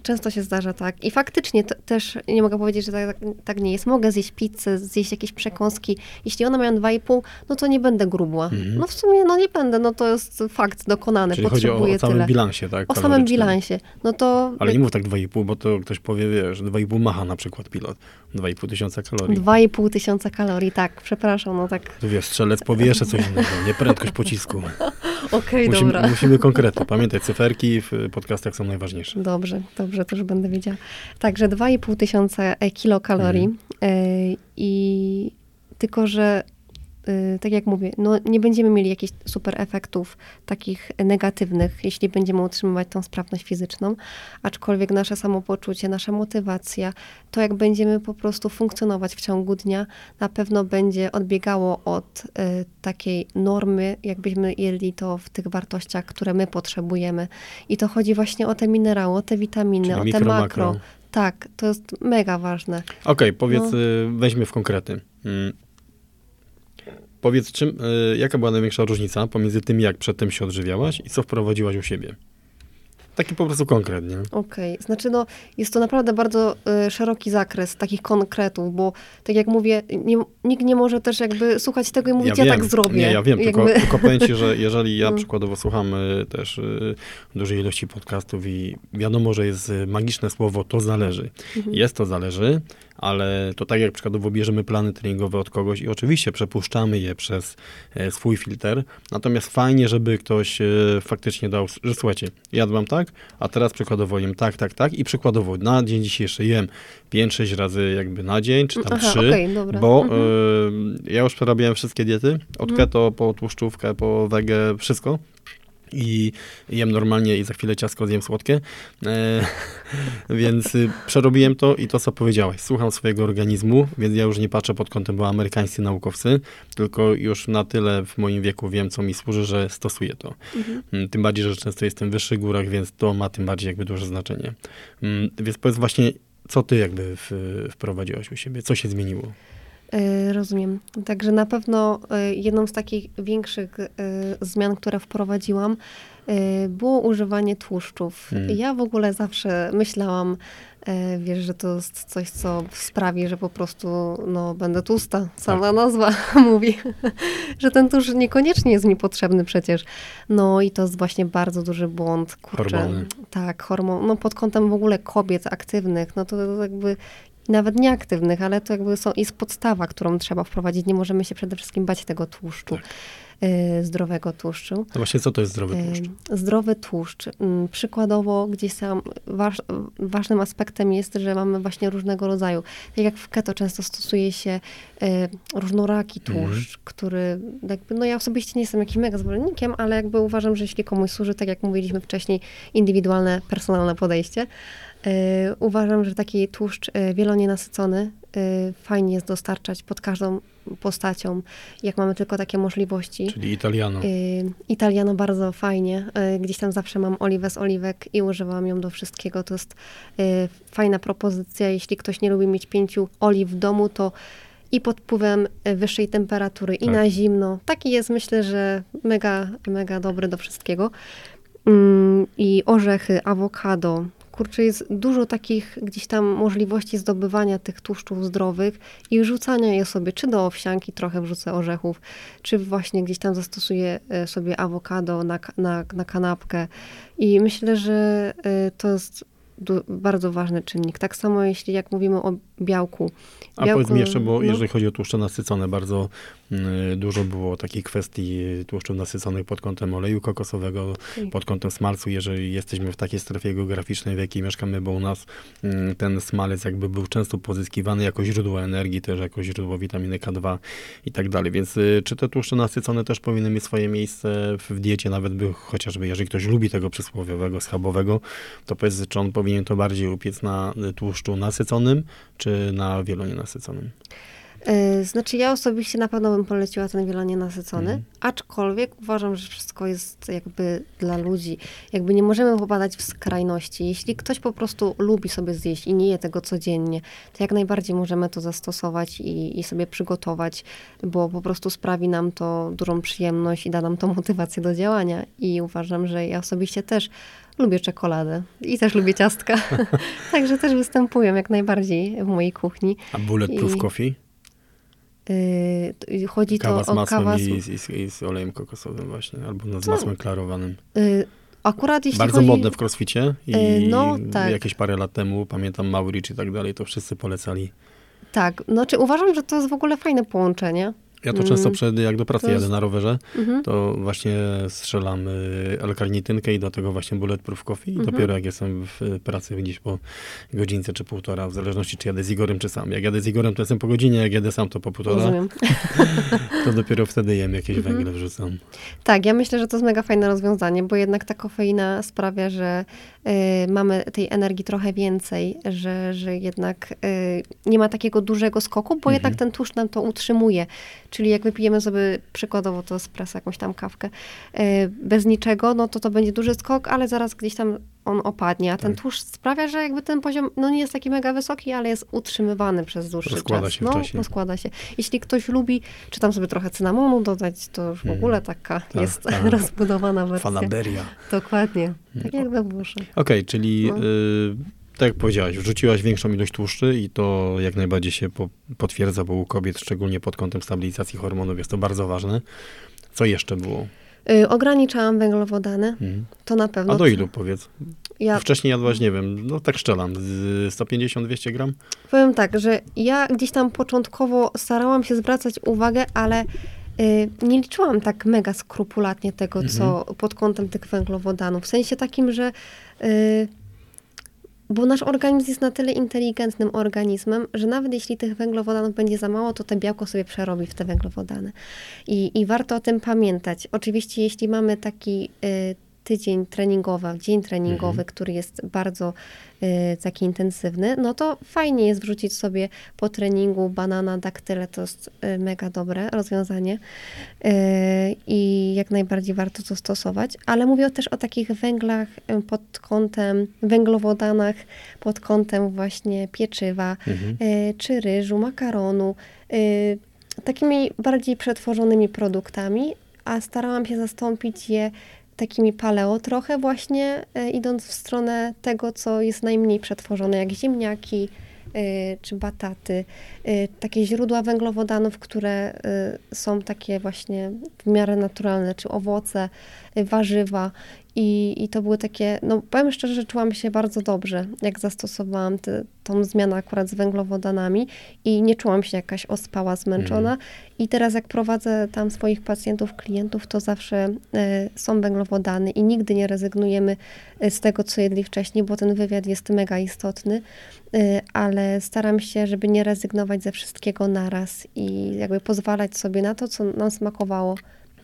Często się zdarza tak. I faktycznie też nie mogę powiedzieć, że tak, tak, nie jest. Mogę zjeść pizzę, zjeść jakieś przekąski. Jeśli one mają 2,5, no to nie będę grubła. Mhm. No w sumie no nie będę, no to jest fakt dokonany. Czyli chodzi o, o samym tyle. bilansie, tak? O samym bilansie. No to... Ale nie mów tak 2,5, bo to ktoś powie, wiesz, 2,5 macha na przykład pilot. 2,5 tysiąca kalorii. 2,5 tysiąca kalorii, tak. Przepraszam, no tak. Tu wiesz, strzelec powie jeszcze coś innego, nie prędkość pocisku. Okej, okay, dobra. Musimy konkrety. Pamiętaj, cyferki w podcastach są najważniejsze. Dobrze, dobrze to już będę wiedziała. Także 2,5 tysiąca e, kilokalorii. Mm. I tylko, że tak jak mówię, no nie będziemy mieli jakichś super efektów takich negatywnych, jeśli będziemy utrzymywać tą sprawność fizyczną, aczkolwiek nasze samopoczucie, nasza motywacja, to jak będziemy po prostu funkcjonować w ciągu dnia, na pewno będzie odbiegało od y, takiej normy, jakbyśmy jedli to w tych wartościach, które my potrzebujemy. I to chodzi właśnie o te minerały, o te witaminy, Czyli o te makro. makro. Tak, to jest mega ważne. Okej, okay, powiedz, no. Y, weźmy w konkrety. Powiedz, czym, y, jaka była największa różnica pomiędzy tym, jak przedtem się odżywiałaś i co wprowadziłaś u siebie? Taki po prostu konkretnie. Okej, okay. znaczy no, jest to naprawdę bardzo y, szeroki zakres takich konkretów, bo tak jak mówię, nie, nikt nie może też jakby słuchać tego i mówić, ja, ja tak zrobię. Nie, ja wiem, jakby... tylko, tylko powiem ci, że jeżeli ja no. przykładowo słucham y, też y, dużej ilości podcastów i wiadomo, że jest magiczne słowo to zależy. Mhm. Jest to zależy, ale to tak jak przykładowo bierzemy plany treningowe od kogoś i oczywiście przepuszczamy je przez e, swój filtr, natomiast fajnie, żeby ktoś e, faktycznie dał, że słuchajcie, jadłam tak, a teraz przykładowo jem tak, tak, tak i przykładowo na dzień dzisiejszy jem 5-6 razy jakby na dzień, czy tam Aha, 3, okay, bo mhm. y, ja już przerabiałem wszystkie diety, od mhm. keto po tłuszczówkę, po wege, wszystko i jem normalnie i za chwilę ciasko zjem słodkie. E, więc y, przerobiłem to i to, co powiedziałeś. Słucham swojego organizmu, więc ja już nie patrzę pod kątem, bo amerykańscy naukowcy, tylko już na tyle w moim wieku wiem, co mi służy, że stosuję to. Mhm. Mm, tym bardziej, że często jestem w wyższych górach, więc to ma tym bardziej jakby duże znaczenie. Mm, więc powiedz właśnie, co ty jakby w, wprowadziłaś u siebie? Co się zmieniło? E, rozumiem. Także na pewno e, jedną z takich większych e, zmian, które wprowadziłam, było używanie tłuszczów. Hmm. Ja w ogóle zawsze myślałam, wiesz, że to jest coś, co sprawi, że po prostu no, będę tłusta. Sama tak. nazwa mówi, że ten tłuszcz niekoniecznie jest mi potrzebny przecież. No i to jest właśnie bardzo duży błąd. Kurczę, Hormony. Tak, hormon, no pod kątem w ogóle kobiet aktywnych, no to jakby nawet nieaktywnych, ale to jakby są, jest podstawa, którą trzeba wprowadzić. Nie możemy się przede wszystkim bać tego tłuszczu. Tak. Y, zdrowego tłuszczu. No właśnie, co to jest zdrowy tłuszcz? Y, zdrowy tłuszcz. Mm, przykładowo, gdzieś tam waż, ważnym aspektem jest, że mamy właśnie różnego rodzaju. Tak jak w keto często stosuje się y, różnoraki mhm. tłuszcz, mm. który jakby, no ja osobiście nie jestem jakimś mega zwolennikiem, ale jakby uważam, że jeśli komuś służy, tak jak mówiliśmy wcześniej, indywidualne, personalne podejście, uważam, że taki tłuszcz e, wielonienasycony e, fajnie jest dostarczać pod każdą postacią, jak mamy tylko takie możliwości. Czyli italiano. Italiano bardzo fajnie. Gdzieś tam zawsze mam oliwę z oliwek i używam ją do wszystkiego. To jest fajna propozycja. Jeśli ktoś nie lubi mieć pięciu oliw w domu, to i pod wpływem wyższej temperatury, i tak. na zimno. Taki jest, myślę, że mega, mega dobry do wszystkiego. Mm, I orzechy, awokado, kurczę, jest dużo takich gdzieś tam możliwości zdobywania tych tłuszczów zdrowych i rzucania je sobie, czy do owsianki trochę wrzucę orzechów, czy właśnie gdzieś tam zastosuję e, sobie awokado na, na, na kanapkę. I myślę, że e, to jest bardzo ważny czynnik. Tak samo jeśli jak mówimy o białku. A powiedz mi jeszcze, bo no. jeżeli chodzi o tłuszcze nasycone, bardzo dużo było takich kwestii tłuszczów nasyconych pod kątem oleju kokosowego, okay. pod kątem smalcu, jeżeli jesteśmy w takiej strefie geograficznej, w jakiej mieszkamy, bo u nas y, ten smalec jakby był często pozyskiwany jako źródło energii, też jako źródło witaminy K2 i tak dalej. Więc y, czy te tłuszcze nasycone też powinny mieć swoje miejsce w diecie, nawet by chociażby, jeżeli ktoś lubi tego przysłowiowego, schabowego, to powiedz, czy on powinien to bardziej upiec na tłuszczu nasyconym, czy na wielonienasyconym? Znaczy ja osobiście na pewno bym poleciła ten wielonie nasycony, mm. aczkolwiek uważam, że wszystko jest jakby dla ludzi. Jakby nie możemy popadać w skrajności. Jeśli ktoś po prostu lubi sobie zjeść i nie je tego codziennie, to jak najbardziej możemy to zastosować i, i sobie przygotować, bo po prostu sprawi nam to dużą przyjemność i da nam to motywację do działania. I uważam, że ja osobiście też lubię czekoladę i też lubię ciastka. Także też występują jak najbardziej w mojej kuchni. A bulletproof I... coffee? Yy, chodzi kawa to o kawę z... I, i, I, z olejem kokosowym właśnie, albo z masłem klarowanym. Yy, akurat jeśli Bardzo chodzi... modne w crossficie i yy, no, tak. jakieś parę lat temu, pamiętam Mauricz i tak dalej, to wszyscy polecali. Tak, znaczy uważam, że to jest w ogóle fajne połączenie. Ja to często mm. przed, jak do pracy jest... jadę na rowerze, mhm. to właśnie strzelam L-karnitynkę i do tego właśnie bulletproof coffee. I mhm. dopiero jak jestem w pracy gdzieś po godzince czy półtora, w zależności czy jadę z Igorem czy sam. Jak jadę z Igorem, to jestem po godzinie, jak jadę sam, to po półtora. Rozumiem. to dopiero wtedy jem jakieś mhm. węgle wrzucam. Tak, ja myślę, że to jest mega fajne rozwiązanie, bo jednak ta kofeina sprawia, że y, mamy tej energii trochę więcej, że, że jednak y, nie ma takiego dużego skoku, bo jednak ten tłuszcz nam to utrzymuje. Czyli jak wypijemy sobie przykładowo to espresso, jakąś tam kawkę, e, bez niczego, no to to będzie duży skok, ale zaraz gdzieś tam on opadnie, a ten tak. tłuszcz sprawia, że jakby ten poziom, no nie jest taki mega wysoki, ale jest utrzymywany przez dłuższy rozkłada czas. Się no, w czasie. rozkłada się. Jeśli ktoś lubi, czy tam sobie trochę cynamonu dodać, to już w mm. ogóle taka tak, jest tak. rozbudowana wersja. Fanaberia. Dokładnie, tak jak we Włoszech. Okej, okay, czyli no. y tak jak powiedziałaś, wrzuciłaś większą ilość tłuszczy i to jak najbardziej się po, potwierdza, bo u kobiet, szczególnie pod kątem stabilizacji hormonów, jest to bardzo ważne. Co jeszcze było? Yy, ograniczałam węglowodany, mhm. to na pewno. A do ilu powiedz? Ja... Wcześniej jadłaś, nie wiem, no tak szczelam, 150-200 gram? Powiem tak, że ja gdzieś tam początkowo starałam się zwracać uwagę, ale yy, nie liczyłam tak mega skrupulatnie tego, mhm. co pod kątem tych węglowodanów. W sensie takim, że yy, bo nasz organizm jest na tyle inteligentnym organizmem, że nawet jeśli tych węglowodanów będzie za mało, to te białko sobie przerobi w te węglowodany. I, i warto o tym pamiętać. Oczywiście, jeśli mamy taki y, tydzień treningowy, dzień treningowy, mhm. który jest bardzo y, taki intensywny, no to fajnie jest wrzucić sobie po treningu banana, daktyle, to jest y, mega dobre rozwiązanie y, i jak najbardziej warto to stosować, ale mówię też o takich węglach y, pod kątem, węglowodanach pod kątem właśnie pieczywa, mhm. Y, czy ryżu, makaronu, y, takimi bardziej przetworzonymi produktami, a starałam się zastąpić je takimi paleo trochę właśnie, e, idąc w stronę tego, co jest najmniej przetworzone, jak ziemniaki e, czy bataty. E, takie źródła węglowodanów, które są takie właśnie w miarę naturalne, czy owoce, warzywa. I, I to były takie, no powiem szczerze, że czułam się bardzo dobrze, jak zastosowałam te, tą zmianę akurat z węglowodanami i nie czułam się jakaś ospała, zmęczona. Mm. I teraz jak prowadzę tam swoich pacjentów, klientów, to zawsze y, są węglowodany i nigdy nie rezygnujemy e, z tego, co jedli wcześniej, bo ten wywiad jest mega istotny, y, ale staram się, żeby nie rezygnować ze wszystkiego naraz i jakby pozwalać sobie na to, co nam smakowało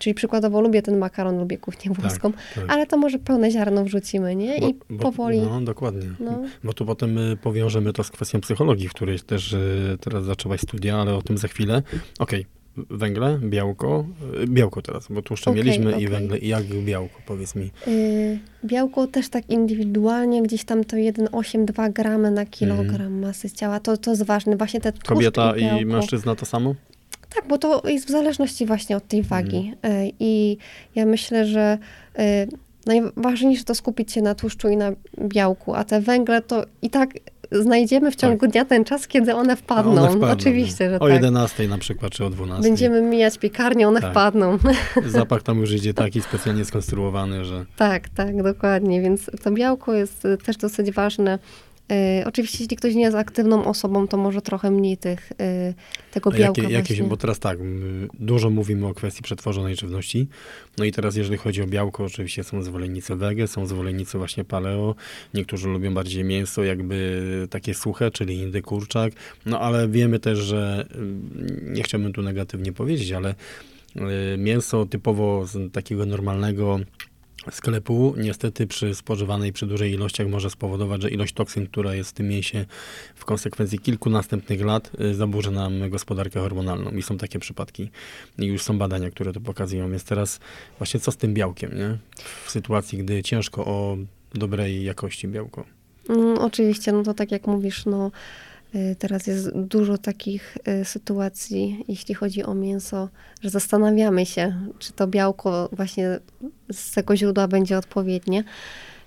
Czyli przykładowo lubię ten makaron, lubię kuchnię tak, włoską, tak, tak. ale to może pełne ziarno wrzucimy, nie? I bo, powoli. No, dokładnie. No. Bo tu potem y, powiążemy to z kwestią psychologii, w której też y, teraz zaczęłaś studia, ale o tym za chwilę. Okej, okay. węgle, białko, y, białko teraz, bo tłuszcze okay, mieliśmy okay. i węgle. I jak białko, powiedz mi? Yy, białko też tak indywidualnie, gdzieś tam to 1,8-2 gramy na kilogram mm. masy ciała, to, to jest ważne. Właśnie te Kobieta i, i mężczyzna to samo? Tak, bo to jest w zależności właśnie od tej wagi. Mhm. I ja myślę, że e, najważniejsze to skupić się na tłuszczu i na białku, a te węgle to i tak znajdziemy w ciągu tak. dnia ten czas, kiedy one wpadną. One wpadną Oczywiście, że o tak. O 11 na przykład, czy o 12. Będziemy mijać piekarnię, one tak. wpadną. Zapach tam już idzie taki specjalnie skonstruowany, że... Tak, tak, dokładnie. Więc to białko jest też dosyć ważne Y, oczywiście, jeśli ktoś nie jest aktywną osobą, to może trochę mniej tych, y, tego białka jakie, jakie, Bo teraz tak, dużo mówimy o kwestii przetworzonej żywności. No i teraz jeżeli chodzi o białko, oczywiście są zwolennicy wege, są zwolennicy właśnie paleo. Niektórzy lubią bardziej mięso, jakby takie suche, czyli indy kurczak. No ale wiemy też, że nie chciałbym tu negatywnie powiedzieć, ale mięso typowo z takiego normalnego sklepu niestety przy spożywanej przy dużej ilościach może spowodować, że ilość toksyn, która jest w tym mięsie w konsekwencji kilku następnych lat y, zaburzy nam gospodarkę hormonalną i są takie przypadki i już są badania, które to pokazują, więc teraz właśnie co z tym białkiem, nie? W sytuacji, gdy ciężko o dobrej jakości białko. Mm, oczywiście, no to tak jak mówisz, no teraz jest dużo takich y, sytuacji, jeśli chodzi o mięso, że zastanawiamy się, czy to białko właśnie z tego źródła będzie odpowiednie.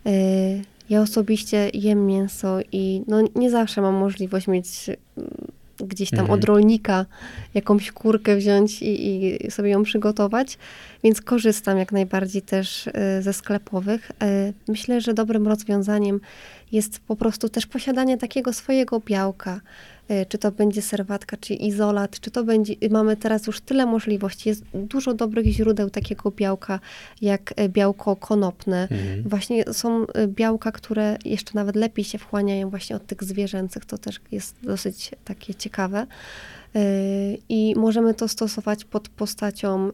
Y, ja osobiście jem mięso i no, nie zawsze mam możliwość mieć gdzieś tam mhm. od rolnika jakąś kurkę wziąć i, i, sobie ją przygotować, więc korzystam jak najbardziej też ze sklepowych. Myślę, że dobrym rozwiązaniem jest po prostu też posiadanie takiego swojego białka. Y, czy to będzie serwatka, czy izolat, czy to będzie. Mamy teraz już tyle możliwości. Jest dużo dobrych źródeł takiego białka, jak y, białko konopne. Mhm. Właśnie są y, białka, które jeszcze nawet lepiej się wchłaniają właśnie od tych zwierzęcych. To też jest dosyć takie ciekawe. I możemy to stosować pod postacią.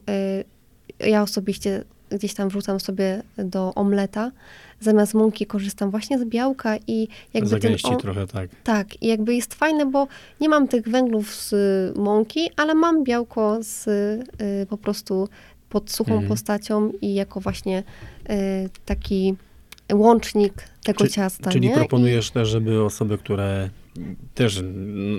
Ja osobiście gdzieś tam wrzucam sobie do omleta. Zamiast mąki korzystam właśnie z białka i jakby Zagęści ten, o, trochę, tak. Tak, i jakby jest fajne, bo nie mam tych węglów z mąki, ale mam białko z y, po prostu pod suchą mhm. postacią i jako właśnie y, taki łącznik tego Czy, ciasta. Czyli nie? proponujesz I... też, żeby osoby, które też,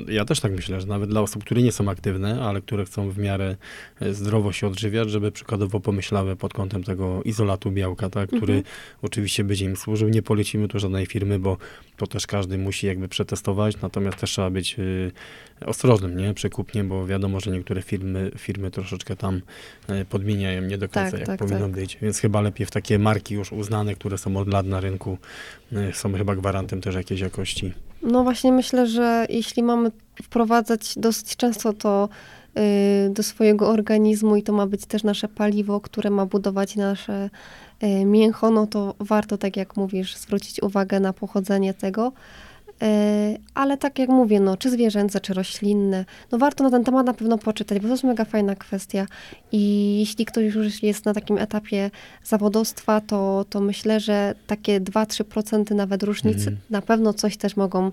ja też tak myślę, że nawet dla osób, które nie są aktywne, ale które chcą w miarę e, zdrowo się odżywiać, żeby przykładowo pomyślały pod kątem tego izolatu białka, tak, który mhm. oczywiście będzie im służył. Nie polecimy tu żadnej firmy, bo to też każdy musi jakby przetestować, natomiast też trzeba być y, ostrożnym, nie, przy kupnie, bo wiadomo, że niektóre firmy, firmy troszeczkę tam y, podmieniają nie do końca, tak, jak tak, powinno tak. być. Więc chyba lepiej w takie marki już uznane, które są od lat na rynku, są chyba gwarantem też jakiejś jakości. No właśnie myślę, że jeśli mamy wprowadzać dosyć często to y, do swojego organizmu i to ma być też nasze paliwo, które ma budować nasze y, mięcho, no to warto, tak jak mówisz, zwrócić uwagę na pochodzenie tego. E, ale tak jak mówię, no, czy zwierzęce, czy roślinne, no warto na ten temat na pewno poczytać, bo to jest mega fajna kwestia. I jeśli ktoś już jest na takim etapie zawodowstwa, to, to myślę, że takie 2-3% nawet różnicy mhm. na pewno coś też mogą y,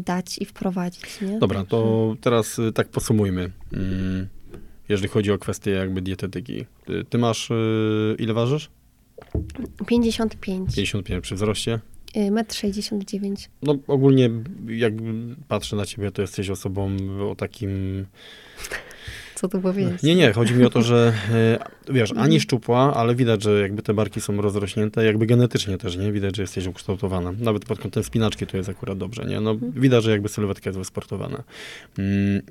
dać i wprowadzić. Nie? Dobra, to teraz y, tak posumujmy. Mm, jeżeli chodzi o kwestię jakby dietetyki. Ty, ty masz, y, ile ważysz? 55. 55 przy wzroście? 1,69 m. No ogólnie jak patrzę na ciebie, to jesteś osobą o takim... Co tu powiedzieć? Nie, nie, chodzi mi o to, że e, wiesz, ani mhm. szczupła, ale widać, że jakby te barki są rozrośnięte, jakby genetycznie też, nie? Widać, że jesteś ukształtowana. Nawet pod kątem spinaczki to jest akurat dobrze, nie? No mhm. widać, że jakby sylwetka jest wysportowana. Mm,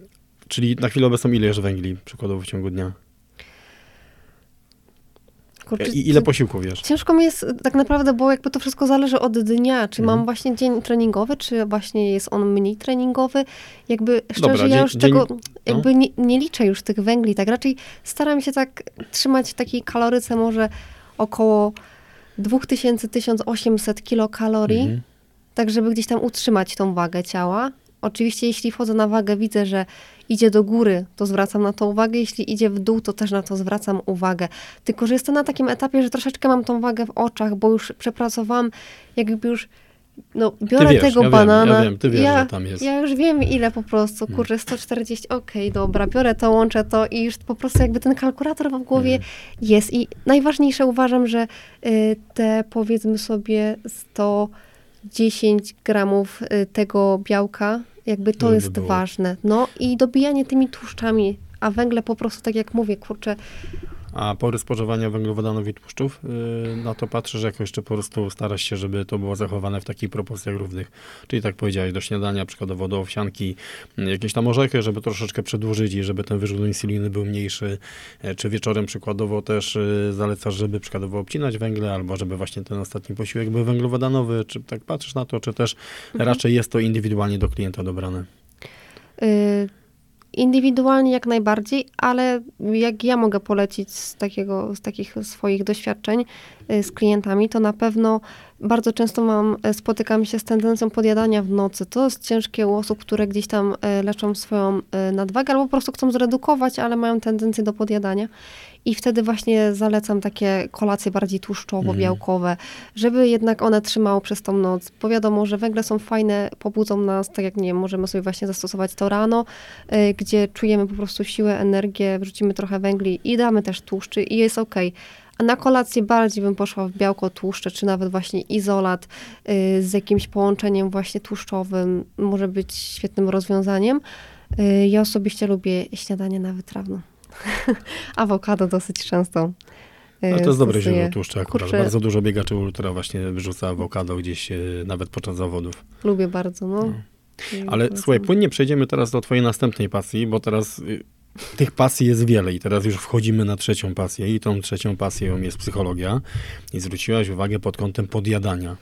czyli na chwilę obecną ile jesz węgli, przykładowo w ciągu dnia? Kurczę, I ile posiłków wiesz? Ciężko mi jest tak naprawdę, bo jakby to wszystko zależy od dnia. Czy mam mhm. właśnie dzień treningowy, czy właśnie jest on mniej treningowy. Jakby szczerze, Dobra, ja już dzień, tego no. jakby nie, nie, liczę już tych węgli. Tak raczej staram się tak trzymać w takiej kaloryce może około 2000-1800 kilokalorii. Mhm. Tak, żeby gdzieś tam utrzymać tą wagę ciała. Oczywiście, jeśli wchodzę na wagę, widzę, że idzie do góry, to zwracam na to uwagę, jeśli idzie w dół, to też na to zwracam uwagę. Tylko, że jestem na takim etapie, że troszeczkę mam tą wagę w oczach, bo już przepracowałam, jakby już no, biorę wiesz, tego ja banana. Wiem, ja wiem, ty wiesz, ja, że tam jest. Ja już wiem, ile po prostu, hmm. kurczę, 140, okej, okay, dobra, biorę to, łączę to i już po prostu jakby ten kalkulator w głowie hmm. jest. I najważniejsze uważam, że y, te powiedzmy sobie 110 gramów y, tego białka jakby to jest ważne. No i dobijanie tymi tłuszczami, a węgle po prostu, tak jak mówię, kurczę, A pory spożywania węglowodanów i tłuszczów, yy, na to patrzysz, jako jeszcze po prostu starasz się, żeby to było zachowane w takich proporcjach równych. Czyli tak powiedziałeś, do śniadania, przykładowo do owsianki, jakieś tam orzechy, żeby troszeczkę przedłużyć i żeby ten wyrzut insuliny był mniejszy, e, czy wieczorem przykładowo też yy, zalecasz, żeby przykładowo obcinać węgle, albo żeby właśnie ten ostatni posiłek był węglowodanowy, czy tak patrzysz na to, czy też mhm. raczej jest to indywidualnie do klienta dobrane? Y Indywidualnie jak najbardziej, ale jak ja mogę polecić z, takiego, z takich swoich doświadczeń z klientami, to na pewno bardzo często mam, y, spotykam się z tendencją podjadania w nocy. To jest ciężkie u osób, które gdzieś tam y, leczą swoją nadwagę albo po prostu chcą zredukować, ale mają tendencję do podjadania. I wtedy właśnie zalecam takie kolacje bardziej tłuszczowo-białkowe, mhm. żeby jednak one trzymały przez tą noc. Bo wiadomo, że węgle są fajne, pobudzą nas, tak jak nie wiem, możemy sobie właśnie zastosować to rano, y, gdzie czujemy po prostu siłę, energię, wrzucimy trochę węgli i damy też tłuszczy i jest ok. A na kolację bardziej bym poszła w białko tłuszcze, czy nawet właśnie izolat y, z jakimś połączeniem właśnie tłuszczowym, może być świetnym rozwiązaniem. Y, ja osobiście lubię śniadanie na wytrawno. awokado dosyć często. Ale to jest dobre źródło tłuszczu akurat. Kurczę. Bardzo dużo biegaczy ultra właśnie wyrzuca awokado gdzieś nawet podczas zawodów. Lubię bardzo, no. no. Ale słuchaj, płynnie przejdziemy teraz do twojej następnej pasji, bo teraz y, tych pasji jest wiele i teraz już wchodzimy na trzecią pasję i tą trzecią pasją jest psychologia i zwróciłaś uwagę pod kątem podjadania.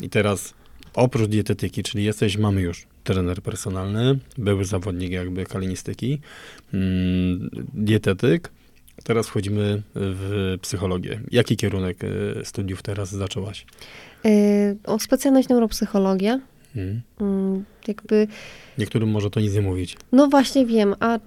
I teraz oprócz dietetyki, czyli jesteś, mamy już trener personalny, były zawodnik jakby kalinistyki, mm, dietetyk. Teraz wchodzimy w psychologię. Jaki kierunek e, studiów teraz zaczęłaś? Yy, o specjalność neuropsychologia. Hmm. Yy, jakby... Niektórym może to nic nie mówić. No właśnie wiem, a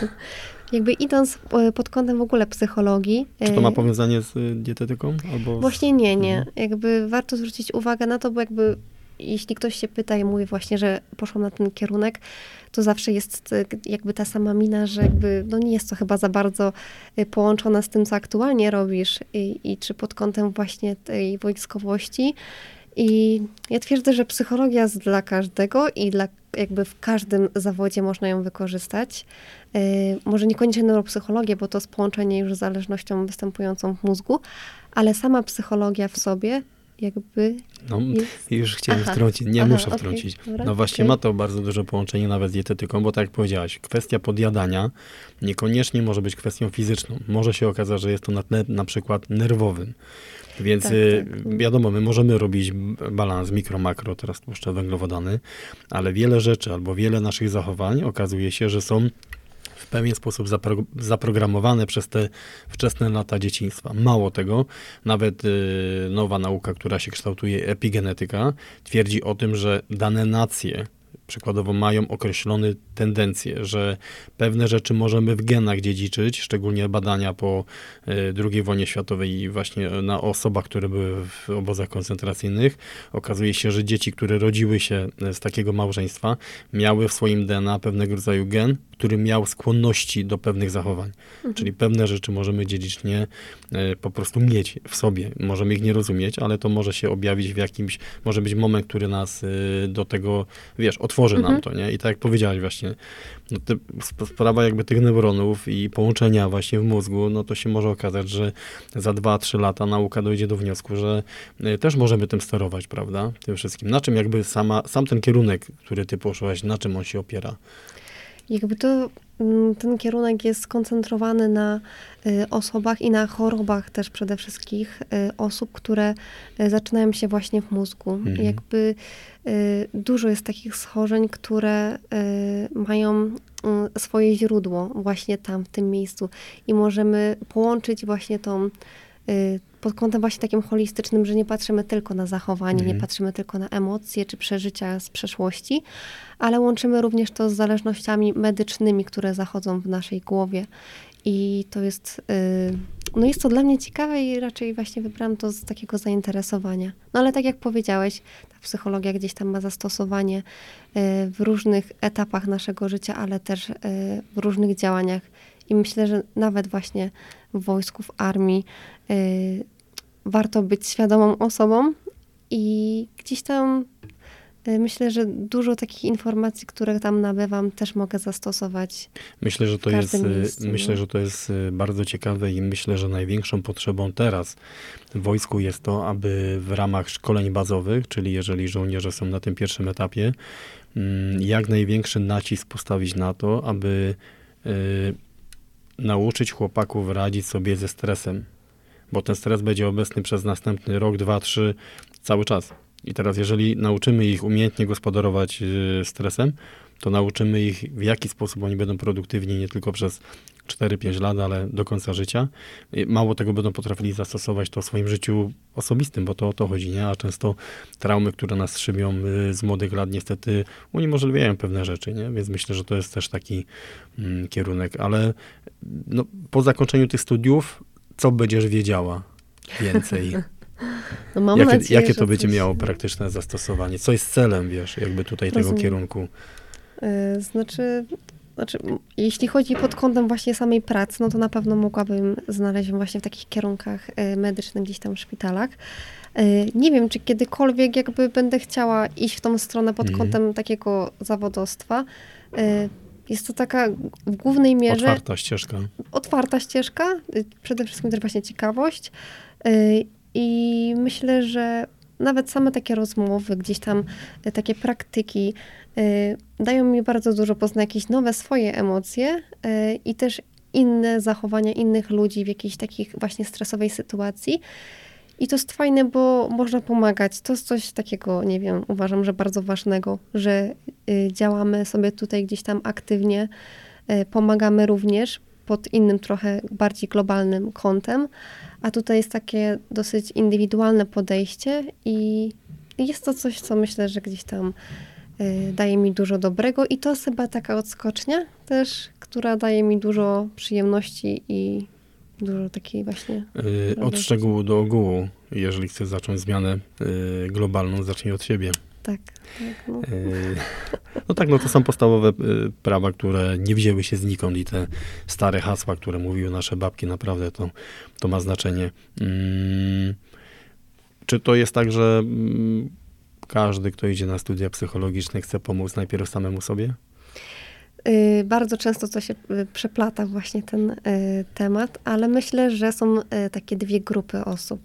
jakby idąc pod kątem w ogóle psychologii. Czy to ma powiązanie z dietetyką? Albo Właśnie nie, nie. Mhm. Jakby warto zwrócić uwagę na to, bo jakby jeśli ktoś się pyta i mówi właśnie, że poszłam na ten kierunek, to zawsze jest e, jakby ta sama mina, że jakby no nie jest to chyba za bardzo e, połączone z tym, co aktualnie robisz i, i czy pod kątem właśnie tej wojskowości. I ja twierdzę, że psychologia jest dla każdego i dla, jakby w każdym zawodzie można ją wykorzystać. Yy, może niekoniecznie neuropsychologię, bo to jest połączenie już z zależnością występującą w mózgu, ale sama psychologia w sobie jakby. No, jest... już chciałem aha, wtrącić, nie aha, muszę wtrącić. Okay, dobra, no właśnie okay. ma to bardzo duże połączenie nawet z dietetyką, bo tak jak powiedziałaś, kwestia podjadania niekoniecznie może być kwestią fizyczną. Może się okazać, że jest to na tle na przykład nerwowym. Więc tak, y, tak. wiadomo, my możemy robić balans mikro, makro, teraz tłuszcze węglowodany, ale wiele rzeczy albo wiele naszych zachowań okazuje się, że są w pewien sposób zapro, zaprogramowane przez te wczesne lata dzieciństwa. Mało tego, nawet y, nowa nauka, która się kształtuje, epigenetyka, twierdzi o tym, że dane nacje przykładowo mają określone tendencje, że pewne rzeczy możemy w genach dziedziczyć, szczególnie badania po e, II wojnie światowej i właśnie na osobach, które były w obozach koncentracyjnych. Okazuje się, że dzieci, które rodziły się e, z takiego małżeństwa, miały w swoim DNA pewnego rodzaju gen, który miał skłonności do pewnych zachowań. Mhm. Czyli pewne rzeczy możemy dziedzicznie e, po prostu mieć w sobie. Możemy ich nie rozumieć, ale to może się objawić w jakimś, może być moment, który nas do tego, wiesz, otworzy mhm. nam to, nie? I tak jak powiedziałaś właśnie, no te, sprawa jakby tych neuronów i połączenia właśnie w mózgu, no to się może okazać, że za 2-3 lata nauka dojdzie do wniosku, że y, też możemy tym sterować, prawda? Tym wszystkim. Na czym jakby sama, sam ten kierunek, który ty poszłaś, na czym on się opiera? Jakby to mm, ten kierunek jest skoncentrowany na y, osobach i na chorobach też przede wszystkim y, osób, które y, zaczynają się właśnie w mózgu. Mhm. Jakby dużo jest takich schorzeń, które mają swoje źródło właśnie tam, w tym miejscu i możemy połączyć właśnie tą pod kątem właśnie takim holistycznym, że nie patrzymy tylko na zachowanie, mhm. nie patrzymy tylko na emocje czy przeżycia z przeszłości, ale łączymy również to z zależnościami medycznymi, które zachodzą w naszej głowie. I to jest, yy, no jest to dla mnie ciekawe i raczej właśnie wybrałam to z takiego zainteresowania. No ale tak jak powiedziałeś, ta psychologia gdzieś tam ma zastosowanie yy, w różnych etapach naszego życia, ale też yy, w różnych działaniach. I myślę, że nawet właśnie w wojsku, w armii y, warto być świadomą osobą i gdzieś tam y, myślę, że dużo takich informacji, które tam nabywam, też mogę zastosować. Myślę, że to jest, y, miejscu, myślę, no. że to jest y, bardzo ciekawe i myślę, że największą potrzebą teraz w wojsku jest to, aby w ramach szkoleń bazowych, czyli jeżeli żołnierze są na tym pierwszym etapie, mm, jak największy nacisk postawić na to, aby nauczyć chłopaków radzić sobie ze stresem, bo ten stres będzie obecny przez następny rok, dwa, trzy, cały czas. I teraz, jeżeli nauczymy ich umiejętnie gospodarować y, stresem, to nauczymy ich, w jaki sposób oni będą produktywni nie tylko przez 4-5 lat, ale do końca życia. I Mało tego będą potrafili zastosować to w swoim życiu osobistym, bo to o to chodzi, nie? A często traumy, które nas szymią y, z młodych lat, niestety uniemożliwiają pewne rzeczy, nie? Więc myślę, że to jest też taki mm, kierunek. Ale no, po zakończeniu tych studiów, co będziesz wiedziała więcej? No mam jakie nadzieję, jakie że to będzie coś- miało praktyczne zastosowanie? Co jest celem, wiesz, jakby tutaj tego Rozumiem. kierunku? Y, Znaczy, znaczy, jeśli chodzi pod kątem właśnie samej pracy, no to na pewno mogłabym znaleźć właśnie w takich kierunkach y, medycznych gdzieś tam w szpitalach. Y, Nie wiem, czy kiedykolwiek jakby będę chciała iść w tą stronę pod Mhm. kątem takiego zawodowstwa. Jest to taka w głównej mierze Otwarta ścieżka. otwarta ścieżka, y, przede wszystkim też właśnie ciekawość. y, I myślę, że nawet same takie rozmowy, gdzieś tam y, takie praktyki dają mi bardzo dużo poznać jakieś nowe swoje emocje i też inne zachowania innych ludzi w jakiejś takich właśnie stresowej sytuacji. I to jest fajne, bo można pomagać. To jest coś takiego, nie wiem, uważam, że bardzo ważnego, że y, działamy sobie tutaj gdzieś tam aktywnie, y, pomagamy również pod innym, trochę bardziej globalnym kątem, a tutaj jest takie dosyć indywidualne podejście i jest to coś, co myślę, że gdzieś tam y, daje mi dużo dobrego i to jest chyba taka odskocznia też, która daje mi dużo przyjemności i dużo takiej właśnie Y, Od szczegółu do ogółu. Jeżeli chcesz zacząć zmianę y, globalną, zacznij od siebie. tak, tak no. Y, No tak, no to są podstawowe y, prawa, które nie wzięły się znikąd i te stare hasła, które mówiły nasze babki, naprawdę to, to ma znaczenie. Mm, Czy to jest tak, że mm, każdy, kto idzie na studia psychologiczne, chce pomóc najpierw samemu sobie? Y, Bardzo często to się y, przeplata właśnie ten y, temat, ale myślę, że są takie dwie grupy osób.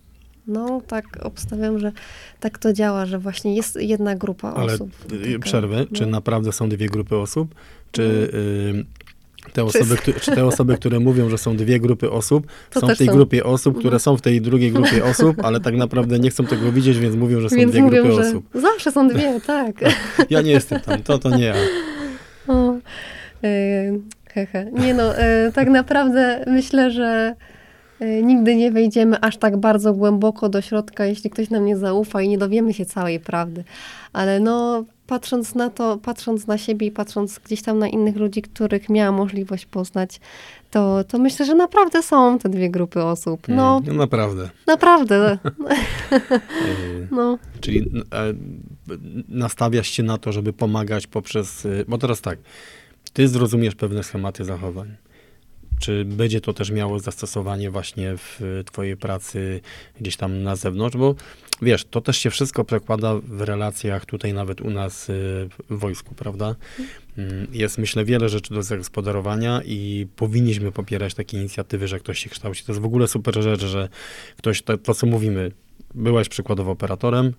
No, tak obstawiam, że tak to działa, że właśnie jest jedna grupa Ale osób. taka, przerwę, czy no. naprawdę są dwie grupy osób? Czy y, te Czy- osoby, któ- czy te osoby, które mówią, że są dwie grupy osób, To są w tej są. grupie osób, które Mhm. są w tej drugiej grupie osób, ale tak naprawdę nie chcą tego widzieć, więc mówią, że są Więc dwie mówią, grupy osób. zawsze są dwie, tak. Ja nie jestem tam, to to nie ja. O, hehe. Nie no, y, tak naprawdę myślę, że y, nigdy nie wejdziemy aż tak bardzo głęboko do środka, jeśli ktoś nam nie zaufa i nie dowiemy się całej prawdy. Ale no, patrząc na to, patrząc na siebie i patrząc gdzieś tam na innych ludzi, których miałam możliwość poznać, to, to myślę, że naprawdę są te dwie grupy osób. No, Mm, no naprawdę. naprawdę. No, Czyli e, nastawiasz się na to, żeby pomagać poprzez. y, Bo teraz tak, ty zrozumiesz pewne schematy zachowań. Czy będzie to też miało zastosowanie właśnie w y, twojej pracy gdzieś tam na zewnątrz? Bo wiesz, to też się wszystko przekłada w relacjach tutaj nawet u nas y, w wojsku, prawda? Mm, Jest myślę wiele rzeczy do zagospodarowania i powinniśmy popierać takie inicjatywy, że ktoś się kształci. To jest w ogóle super rzecz, że ktoś, to, to co mówimy, byłaś przykładowo operatorem,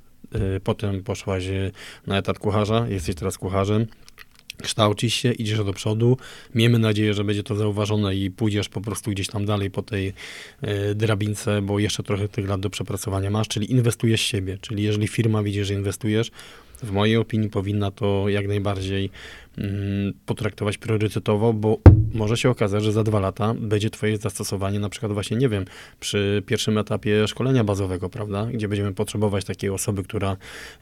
y, potem poszłaś y, na etat kucharza, jesteś teraz kucharzem, kształcisz się, idziesz do przodu. Miejmy nadzieję, że będzie to zauważone i pójdziesz po prostu gdzieś tam dalej po tej y, drabince, bo jeszcze trochę tych lat do przepracowania masz, czyli inwestujesz siebie. Czyli jeżeli firma widzi, że inwestujesz, w mojej opinii powinna to jak najbardziej potraktować priorytetowo, bo może się okazać, że za dwa lata będzie twoje zastosowanie na przykład właśnie, nie wiem, przy pierwszym etapie szkolenia bazowego, prawda, gdzie będziemy potrzebować takiej osoby, która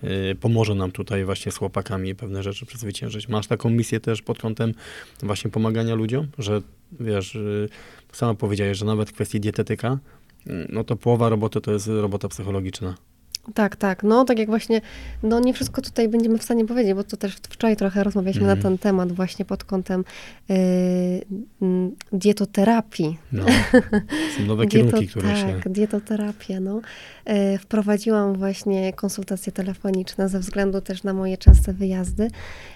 y, pomoże nam tutaj właśnie z chłopakami pewne rzeczy przezwyciężyć. Masz taką misję też pod kątem właśnie pomagania ludziom, że wiesz, y, sama powiedziałeś, że nawet w kwestii dietetyka, y, no to połowa roboty to jest robota psychologiczna. Tak, tak. No, tak jak właśnie, no nie wszystko tutaj będziemy w stanie powiedzieć, bo to też wczoraj trochę rozmawialiśmy mm. na ten temat właśnie pod kątem y, y, dietoterapii. No, są nowe kierunki, Dieto, które tak, się... Tak, dietoterapia, no. Y, wprowadziłam właśnie konsultacje telefoniczne ze względu też na moje częste wyjazdy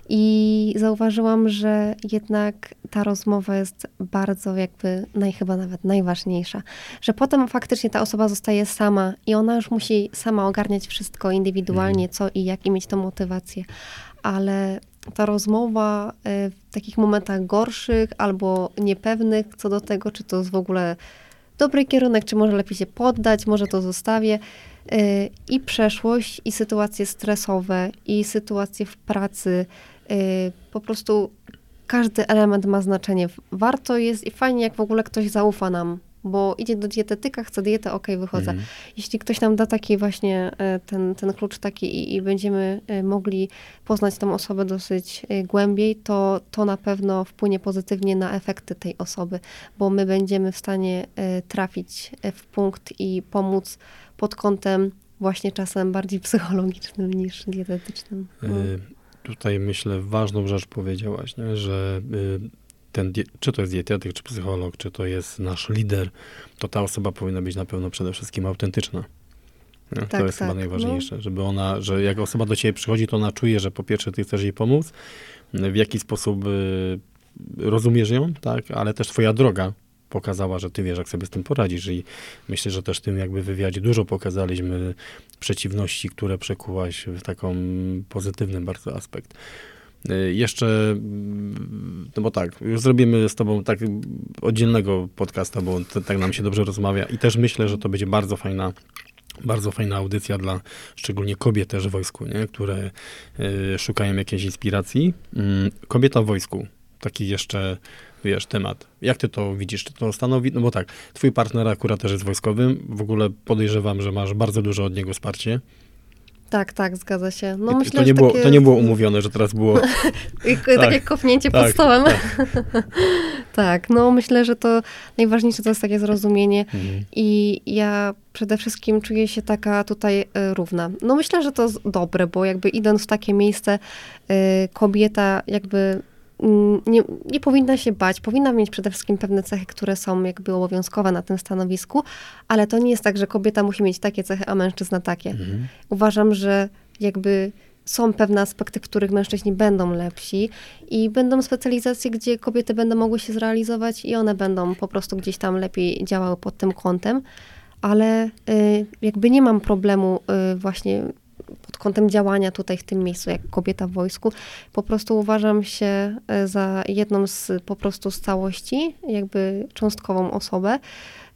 i zauważyłam, że jednak ta rozmowa jest bardzo jakby, naj, chyba nawet najważniejsza, że potem faktycznie ta osoba zostaje sama i ona już musi sama ogarniać wszystko indywidualnie, mhm. co i jak i mieć tą motywację. Ale ta rozmowa y, w takich momentach gorszych albo niepewnych co do tego, czy to jest w ogóle dobry kierunek, czy może lepiej się poddać, może to zostawię. Y, I przeszłość, i sytuacje stresowe, i sytuacje w pracy. Y, po prostu każdy element ma znaczenie. Warto jest i fajnie, jak w ogóle ktoś zaufa nam, bo idzie do dietetyka, chce dietę, ok, wychodzę. Mm. Jeśli ktoś nam da taki właśnie e, ten, ten klucz taki i, i, będziemy e, mogli poznać tą osobę dosyć e, głębiej, to to na pewno wpłynie pozytywnie na efekty tej osoby, bo my będziemy w stanie trafić w punkt i pomóc pod kątem właśnie czasem bardziej psychologicznym niż dietetycznym. No. Tutaj myślę, ważną rzecz powiedziałaś, nie? że ten, czy to jest dietetyk, czy psycholog, czy to jest nasz lider, to ta osoba powinna być na pewno przede wszystkim autentyczna. Tak, to jest tak, chyba najważniejsze, no. żeby ona, że jak osoba do ciebie przychodzi, to ona czuje, że po pierwsze ty chcesz jej pomóc, w jaki sposób y, rozumiesz ją, tak, ale też twoja droga pokazała, że ty wiesz, jak sobie z tym poradzisz i myślę, że też w tym jakby wywiadzie dużo pokazaliśmy przeciwności, które przekułaś w taką pozytywny bardzo aspekt. Y, jeszcze, mm, no bo tak, już zrobimy z tobą tak oddzielnego podcasta, bo to, tak nam się dobrze rozmawia i też myślę, że to będzie bardzo fajna bardzo fajna audycja dla szczególnie kobiet też w wojsku, nie? które y, szukają jakiejś inspiracji. Y, kobieta w wojsku, taki jeszcze, wiesz, temat. Jak ty to widzisz? Czy to stanowi, no bo tak, twój partner akurat też jest wojskowym, w ogóle podejrzewam, że masz bardzo dużo od niego wsparcie. Tak, tak, zgadza się. No, myślę, to, nie było, takie... to nie było umówione, że teraz było... tak, takie kopnięcie tak, pod stołem. Tak. tak, no myślę, że to najważniejsze to jest takie zrozumienie mhm. i ja przede wszystkim czuję się taka tutaj y, równa. No myślę, że to dobre, bo jakby idąc w takie miejsce, y, kobieta jakby nie, nie powinna się bać, powinna mieć przede wszystkim pewne cechy, które są jakby obowiązkowe na tym stanowisku, ale to nie jest tak, że kobieta musi mieć takie cechy, a mężczyzna takie. Mhm. Uważam, że jakby są pewne aspekty, w których mężczyźni będą lepsi i będą specjalizacje, gdzie kobiety będą mogły się zrealizować i one będą po prostu gdzieś tam lepiej działały pod tym kątem, ale y, jakby nie mam problemu y, właśnie pod kątem działania tutaj w tym miejscu, jak kobieta w wojsku, po prostu uważam się e, za jedną z po prostu z całości, jakby cząstkową osobę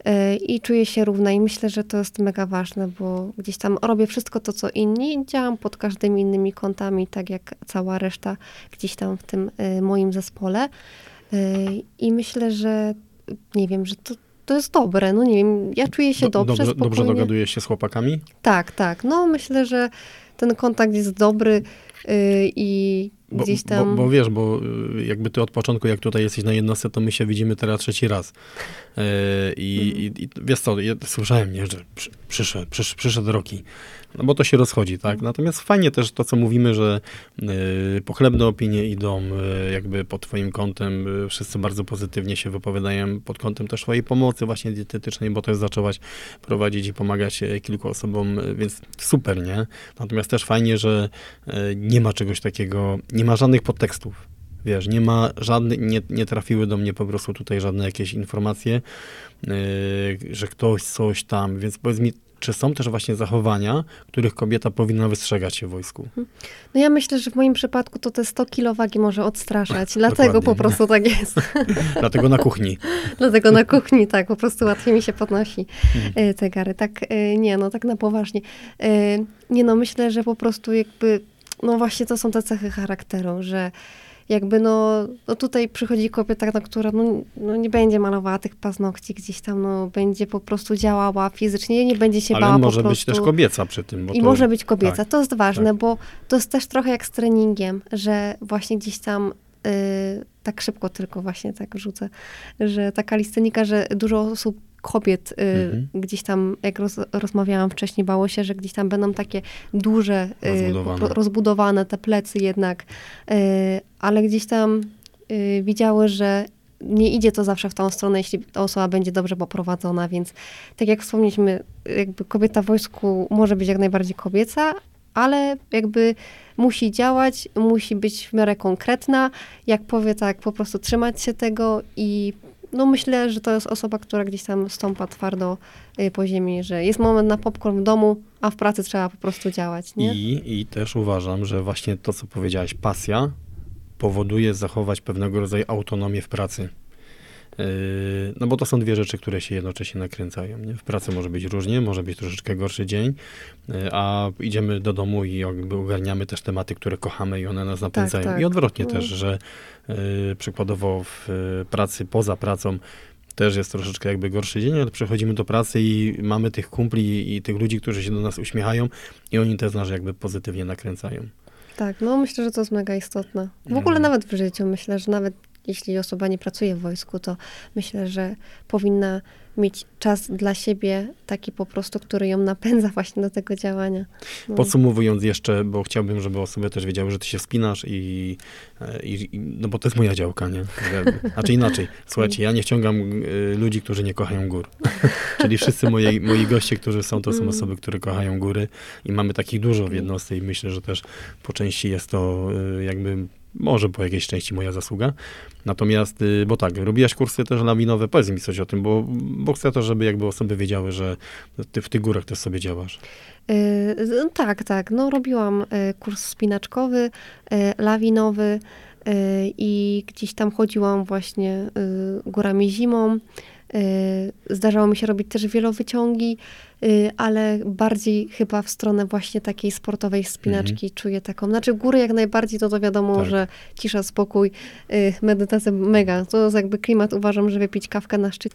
e, i czuję się równa i myślę, że to jest mega ważne, bo gdzieś tam robię wszystko to, co inni, działam pod każdymi innymi kątami, tak jak cała reszta gdzieś tam w tym e, moim zespole i myślę, że nie wiem, że to to jest dobre. No nie wiem, ja czuję się dobrze, dobrze, dobrze dogaduję się z chłopakami? Tak, tak. No myślę, że ten kontakt jest dobry yy, i bo, gdzieś tam... Bo, bo, wiesz, bo y, jakby ty od początku, jak tutaj jesteś na jednostce, to my się widzimy teraz trzeci raz. Yy, i, mm. i, i, wiesz co, ja słyszałem, nie, że przy, przyszedł, przysz, przyszedł Roki. No bo to się rozchodzi, tak? Natomiast fajnie też to, co mówimy, że y, pochlebne opinie idą y, jakby pod twoim kątem, y, wszyscy bardzo pozytywnie się wypowiadają pod kątem też twojej pomocy właśnie dietetycznej, bo też zaczęłaś prowadzić i pomagać kilku osobom, więc super, nie? Natomiast też fajnie, że nie ma czegoś takiego, nie ma żadnych podtekstów. Wiesz, nie ma żadnych, nie, nie trafiły do mnie po prostu tutaj żadne jakieś informacje, yy, że ktoś coś tam, więc powiedz mi, czy są też właśnie zachowania, których kobieta powinna wystrzegać się w wojsku? Mhm. No ja myślę, że w moim przypadku to te 100 kilo wagi może odstraszać, dlatego po prostu tak jest. dlatego na kuchni. dlatego na kuchni, tak, po prostu łatwiej mi się podnosi hmm. te gary. Tak, e, nie, no tak na poważnie. E, nie no, myślę, że po prostu jakby, no właśnie to są te cechy charakteru, że jakby no, no tutaj przychodzi kobieta, no, która no, no nie będzie malowała tych paznokci gdzieś tam, no będzie po prostu działała fizycznie, nie będzie się Ale bała może po być też kobieca przy tym. I to... może być kobieca, tak, to jest ważne, tak. bo to jest też trochę jak z treningiem, że właśnie gdzieś tam y, tak szybko tylko właśnie tak rzucę, że taka listenika, że dużo osób kobiet y, Mhm. gdzieś tam, jak roz, rozmawiałam wcześniej, bało się, że gdzieś tam będą takie duże, y, Rozbudowane. rozbudowane te plecy jednak, y, ale gdzieś tam widziały, że nie idzie to zawsze w tą stronę, jeśli ta osoba będzie dobrze poprowadzona, więc tak jak wspomnieliśmy, jakby kobieta w wojsku może być jak najbardziej kobieca, ale jakby musi działać, musi być w miarę konkretna, jak powie tak, po prostu trzymać się tego i no myślę, że to jest osoba, która gdzieś tam stąpa twardo y, po ziemi, że jest moment na popcorn w domu, a w pracy trzeba po prostu działać, nie? I, I też uważam, że właśnie to, co powiedziałaś, pasja powoduje zachować pewnego rodzaju autonomię w pracy. Yy, No bo to są dwie rzeczy, które się jednocześnie nakręcają. Nie? W pracy może być różnie, może być troszeczkę gorszy dzień, yy, a idziemy do domu i jakby ogarniamy też tematy, które kochamy i one nas napędzają. tak. I odwrotnie No. też, że yy, przykładowo w pracy, poza pracą też jest troszeczkę jakby gorszy dzień, ale przechodzimy do pracy i mamy tych kumpli i tych ludzi, którzy się do nas uśmiechają i oni też nas jakby pozytywnie nakręcają. Tak, no myślę, że to jest mega istotne. W ogóle nawet w życiu myślę, że nawet jeśli osoba nie pracuje w wojsku, to myślę, że powinna mieć czas dla siebie taki po prostu, który ją napędza właśnie do tego działania. No. Podsumowując jeszcze, bo chciałbym, żeby osoby też wiedziały, że ty się wspinasz i, i, i no bo to jest moja działka, nie? Znaczy inaczej. Słuchajcie, ja nie ściągam y, ludzi, którzy nie kochają gór. Czyli wszyscy moi, moi goście, którzy są, to są Mm. osoby, które kochają góry i mamy takich dużo w jednostce i myślę, że też po części jest to y, jakby może po jakiejś części moja zasługa. Natomiast, y, bo tak, robiłaś kursy też lawinowe, powiedz mi coś o tym, bo, bo chcę też, żeby jakby osoby wiedziały, że ty w tych górach też sobie działasz. Y, z- tak, tak. No robiłam y, kurs spinaczkowy, y, lawinowy i gdzieś tam chodziłam właśnie górami zimą. Y, Zdarzało mi się robić też wielowyciągi, y, ale bardziej chyba w stronę właśnie takiej sportowej spinaczki czuję taką. Znaczy góry jak najbardziej, to to wiadomo, Tak. że cisza, spokój, y, medytacja mega. To jest jakby klimat, uważam, że wypić kawkę na szczyt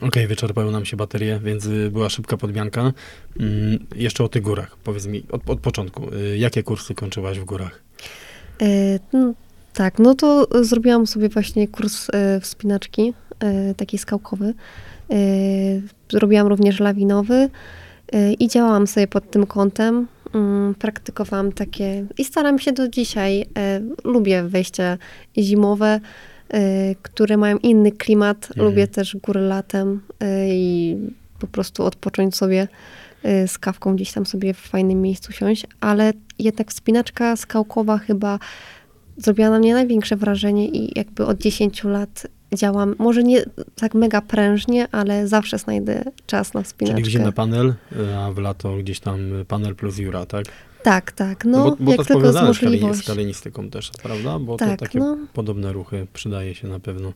Okej, wyczerpały nam się baterie, więc była szybka podmianka. Mm, jeszcze o tych górach. Powiedz mi od, od początku, jakie kursy kończyłaś w górach? No, tak, no to zrobiłam sobie właśnie kurs wspinaczki, taki skałkowy. E, zrobiłam również lawinowy e, i działałam sobie pod tym kątem. Mm, praktykowałam takie i staram się do dzisiaj. Lubię wejścia zimowe, które mają inny klimat. Mhm. Lubię też góry latem i po prostu odpocząć sobie y, z kawką gdzieś tam sobie w fajnym miejscu siąść, ale jednak wspinaczka skałkowa chyba zrobiła na mnie największe wrażenie i jakby od 10 lat działam, może nie tak mega prężnie, ale zawsze znajdę czas na wspinaczkę. Czyli w zimę panel, a w lato gdzieś tam panel plus jura, tak? Tak, tak, no, bo, bo jak to tylko jest z, z możliwość. kalenistyką też, prawda? Bo Tak, to takie no. podobne ruchy przydaje się na pewno.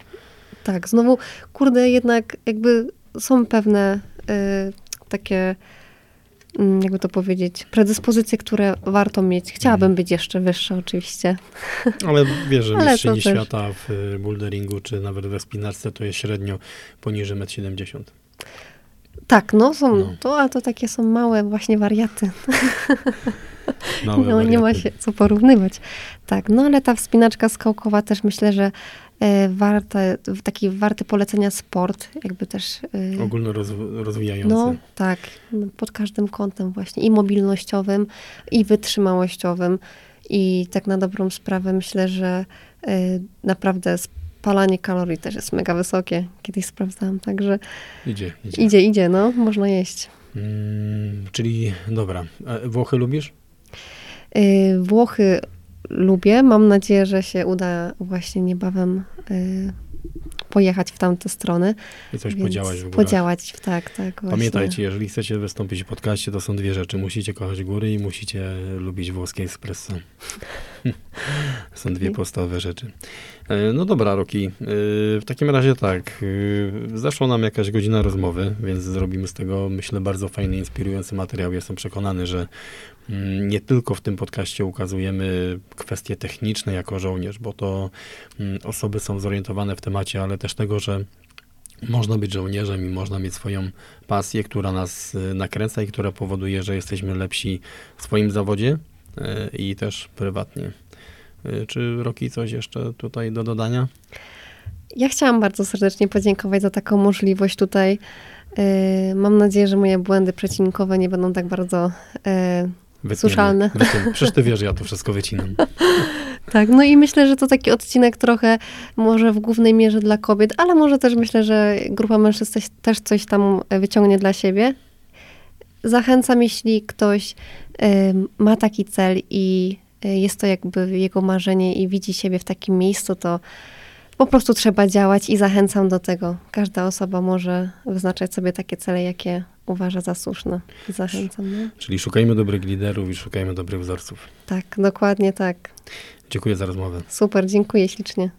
Tak, znowu, kurde, jednak jakby są pewne y, takie, jakby to powiedzieć, predyspozycje, które warto mieć. Chciałabym Mhm. być jeszcze wyższa oczywiście. Ale wiesz, że mistrzyni świata w y, boulderingu, czy nawet we spinarce, to jest średnio poniżej 1,70 m. Tak, no są, No. To, a to takie są małe właśnie wariaty. Małe No nie ma wariaty. się co porównywać. Tak, no ale ta wspinaczka skałkowa też myślę, że e, warta, taki warty polecenia sport, jakby też... e, Ogólno rozwijający. No tak, pod każdym kątem właśnie i mobilnościowym, i wytrzymałościowym. I tak na dobrą sprawę myślę, że y, naprawdę spalanie kalorii też jest mega wysokie. Kiedyś sprawdzałam, także Idzie, idzie. idzie, idzie, no, można jeść. Mm, czyli dobra. Włochy lubisz? Włochy lubię, mam nadzieję, że się uda właśnie niebawem y, pojechać w tamte strony. I coś więc podziałać w górach. Podziałać, tak, tak. Właśnie. Pamiętajcie, jeżeli chcecie wystąpić w podcaście, to są dwie rzeczy. Musicie kochać góry i musicie lubić włoskie espresso. są dwie podstawowe rzeczy. E, No dobra, Roki. e, W takim razie tak. e, Zeszła nam jakaś godzina rozmowy, więc zrobimy z tego, myślę, bardzo fajny, inspirujący materiał. Jestem przekonany, że mm, nie tylko w tym podcaście ukazujemy kwestie techniczne jako żołnierz, bo to mm, osoby są zorientowane w temacie, ale też tego, że można być żołnierzem i można mieć swoją pasję, która nas nakręca i która powoduje, że jesteśmy lepsi w swoim zawodzie i też prywatnie. Y, Czy Roki coś jeszcze tutaj do dodania? Ja chciałam bardzo serdecznie podziękować za taką możliwość tutaj. Yy, mam nadzieję, że moje błędy przecinkowe nie będą tak bardzo yy, słyszalne. Wytniemy. Przecież ty wiesz, ja to wszystko wycinam. tak, no i myślę, że to taki odcinek trochę może w głównej mierze dla kobiet, ale może też myślę, że grupa mężczyzn też coś tam wyciągnie dla siebie. Zachęcam, jeśli ktoś yy, ma taki cel i jest to jakby jego marzenie i widzi siebie w takim miejscu, to po prostu trzeba działać i zachęcam do tego. Każda osoba może wyznaczać sobie takie cele, jakie uważa za słuszne. Zachęcam. No. Czyli szukajmy dobrych liderów i szukajmy dobrych wzorców. Tak, dokładnie tak. Dziękuję za rozmowę. Super, dziękuję ślicznie.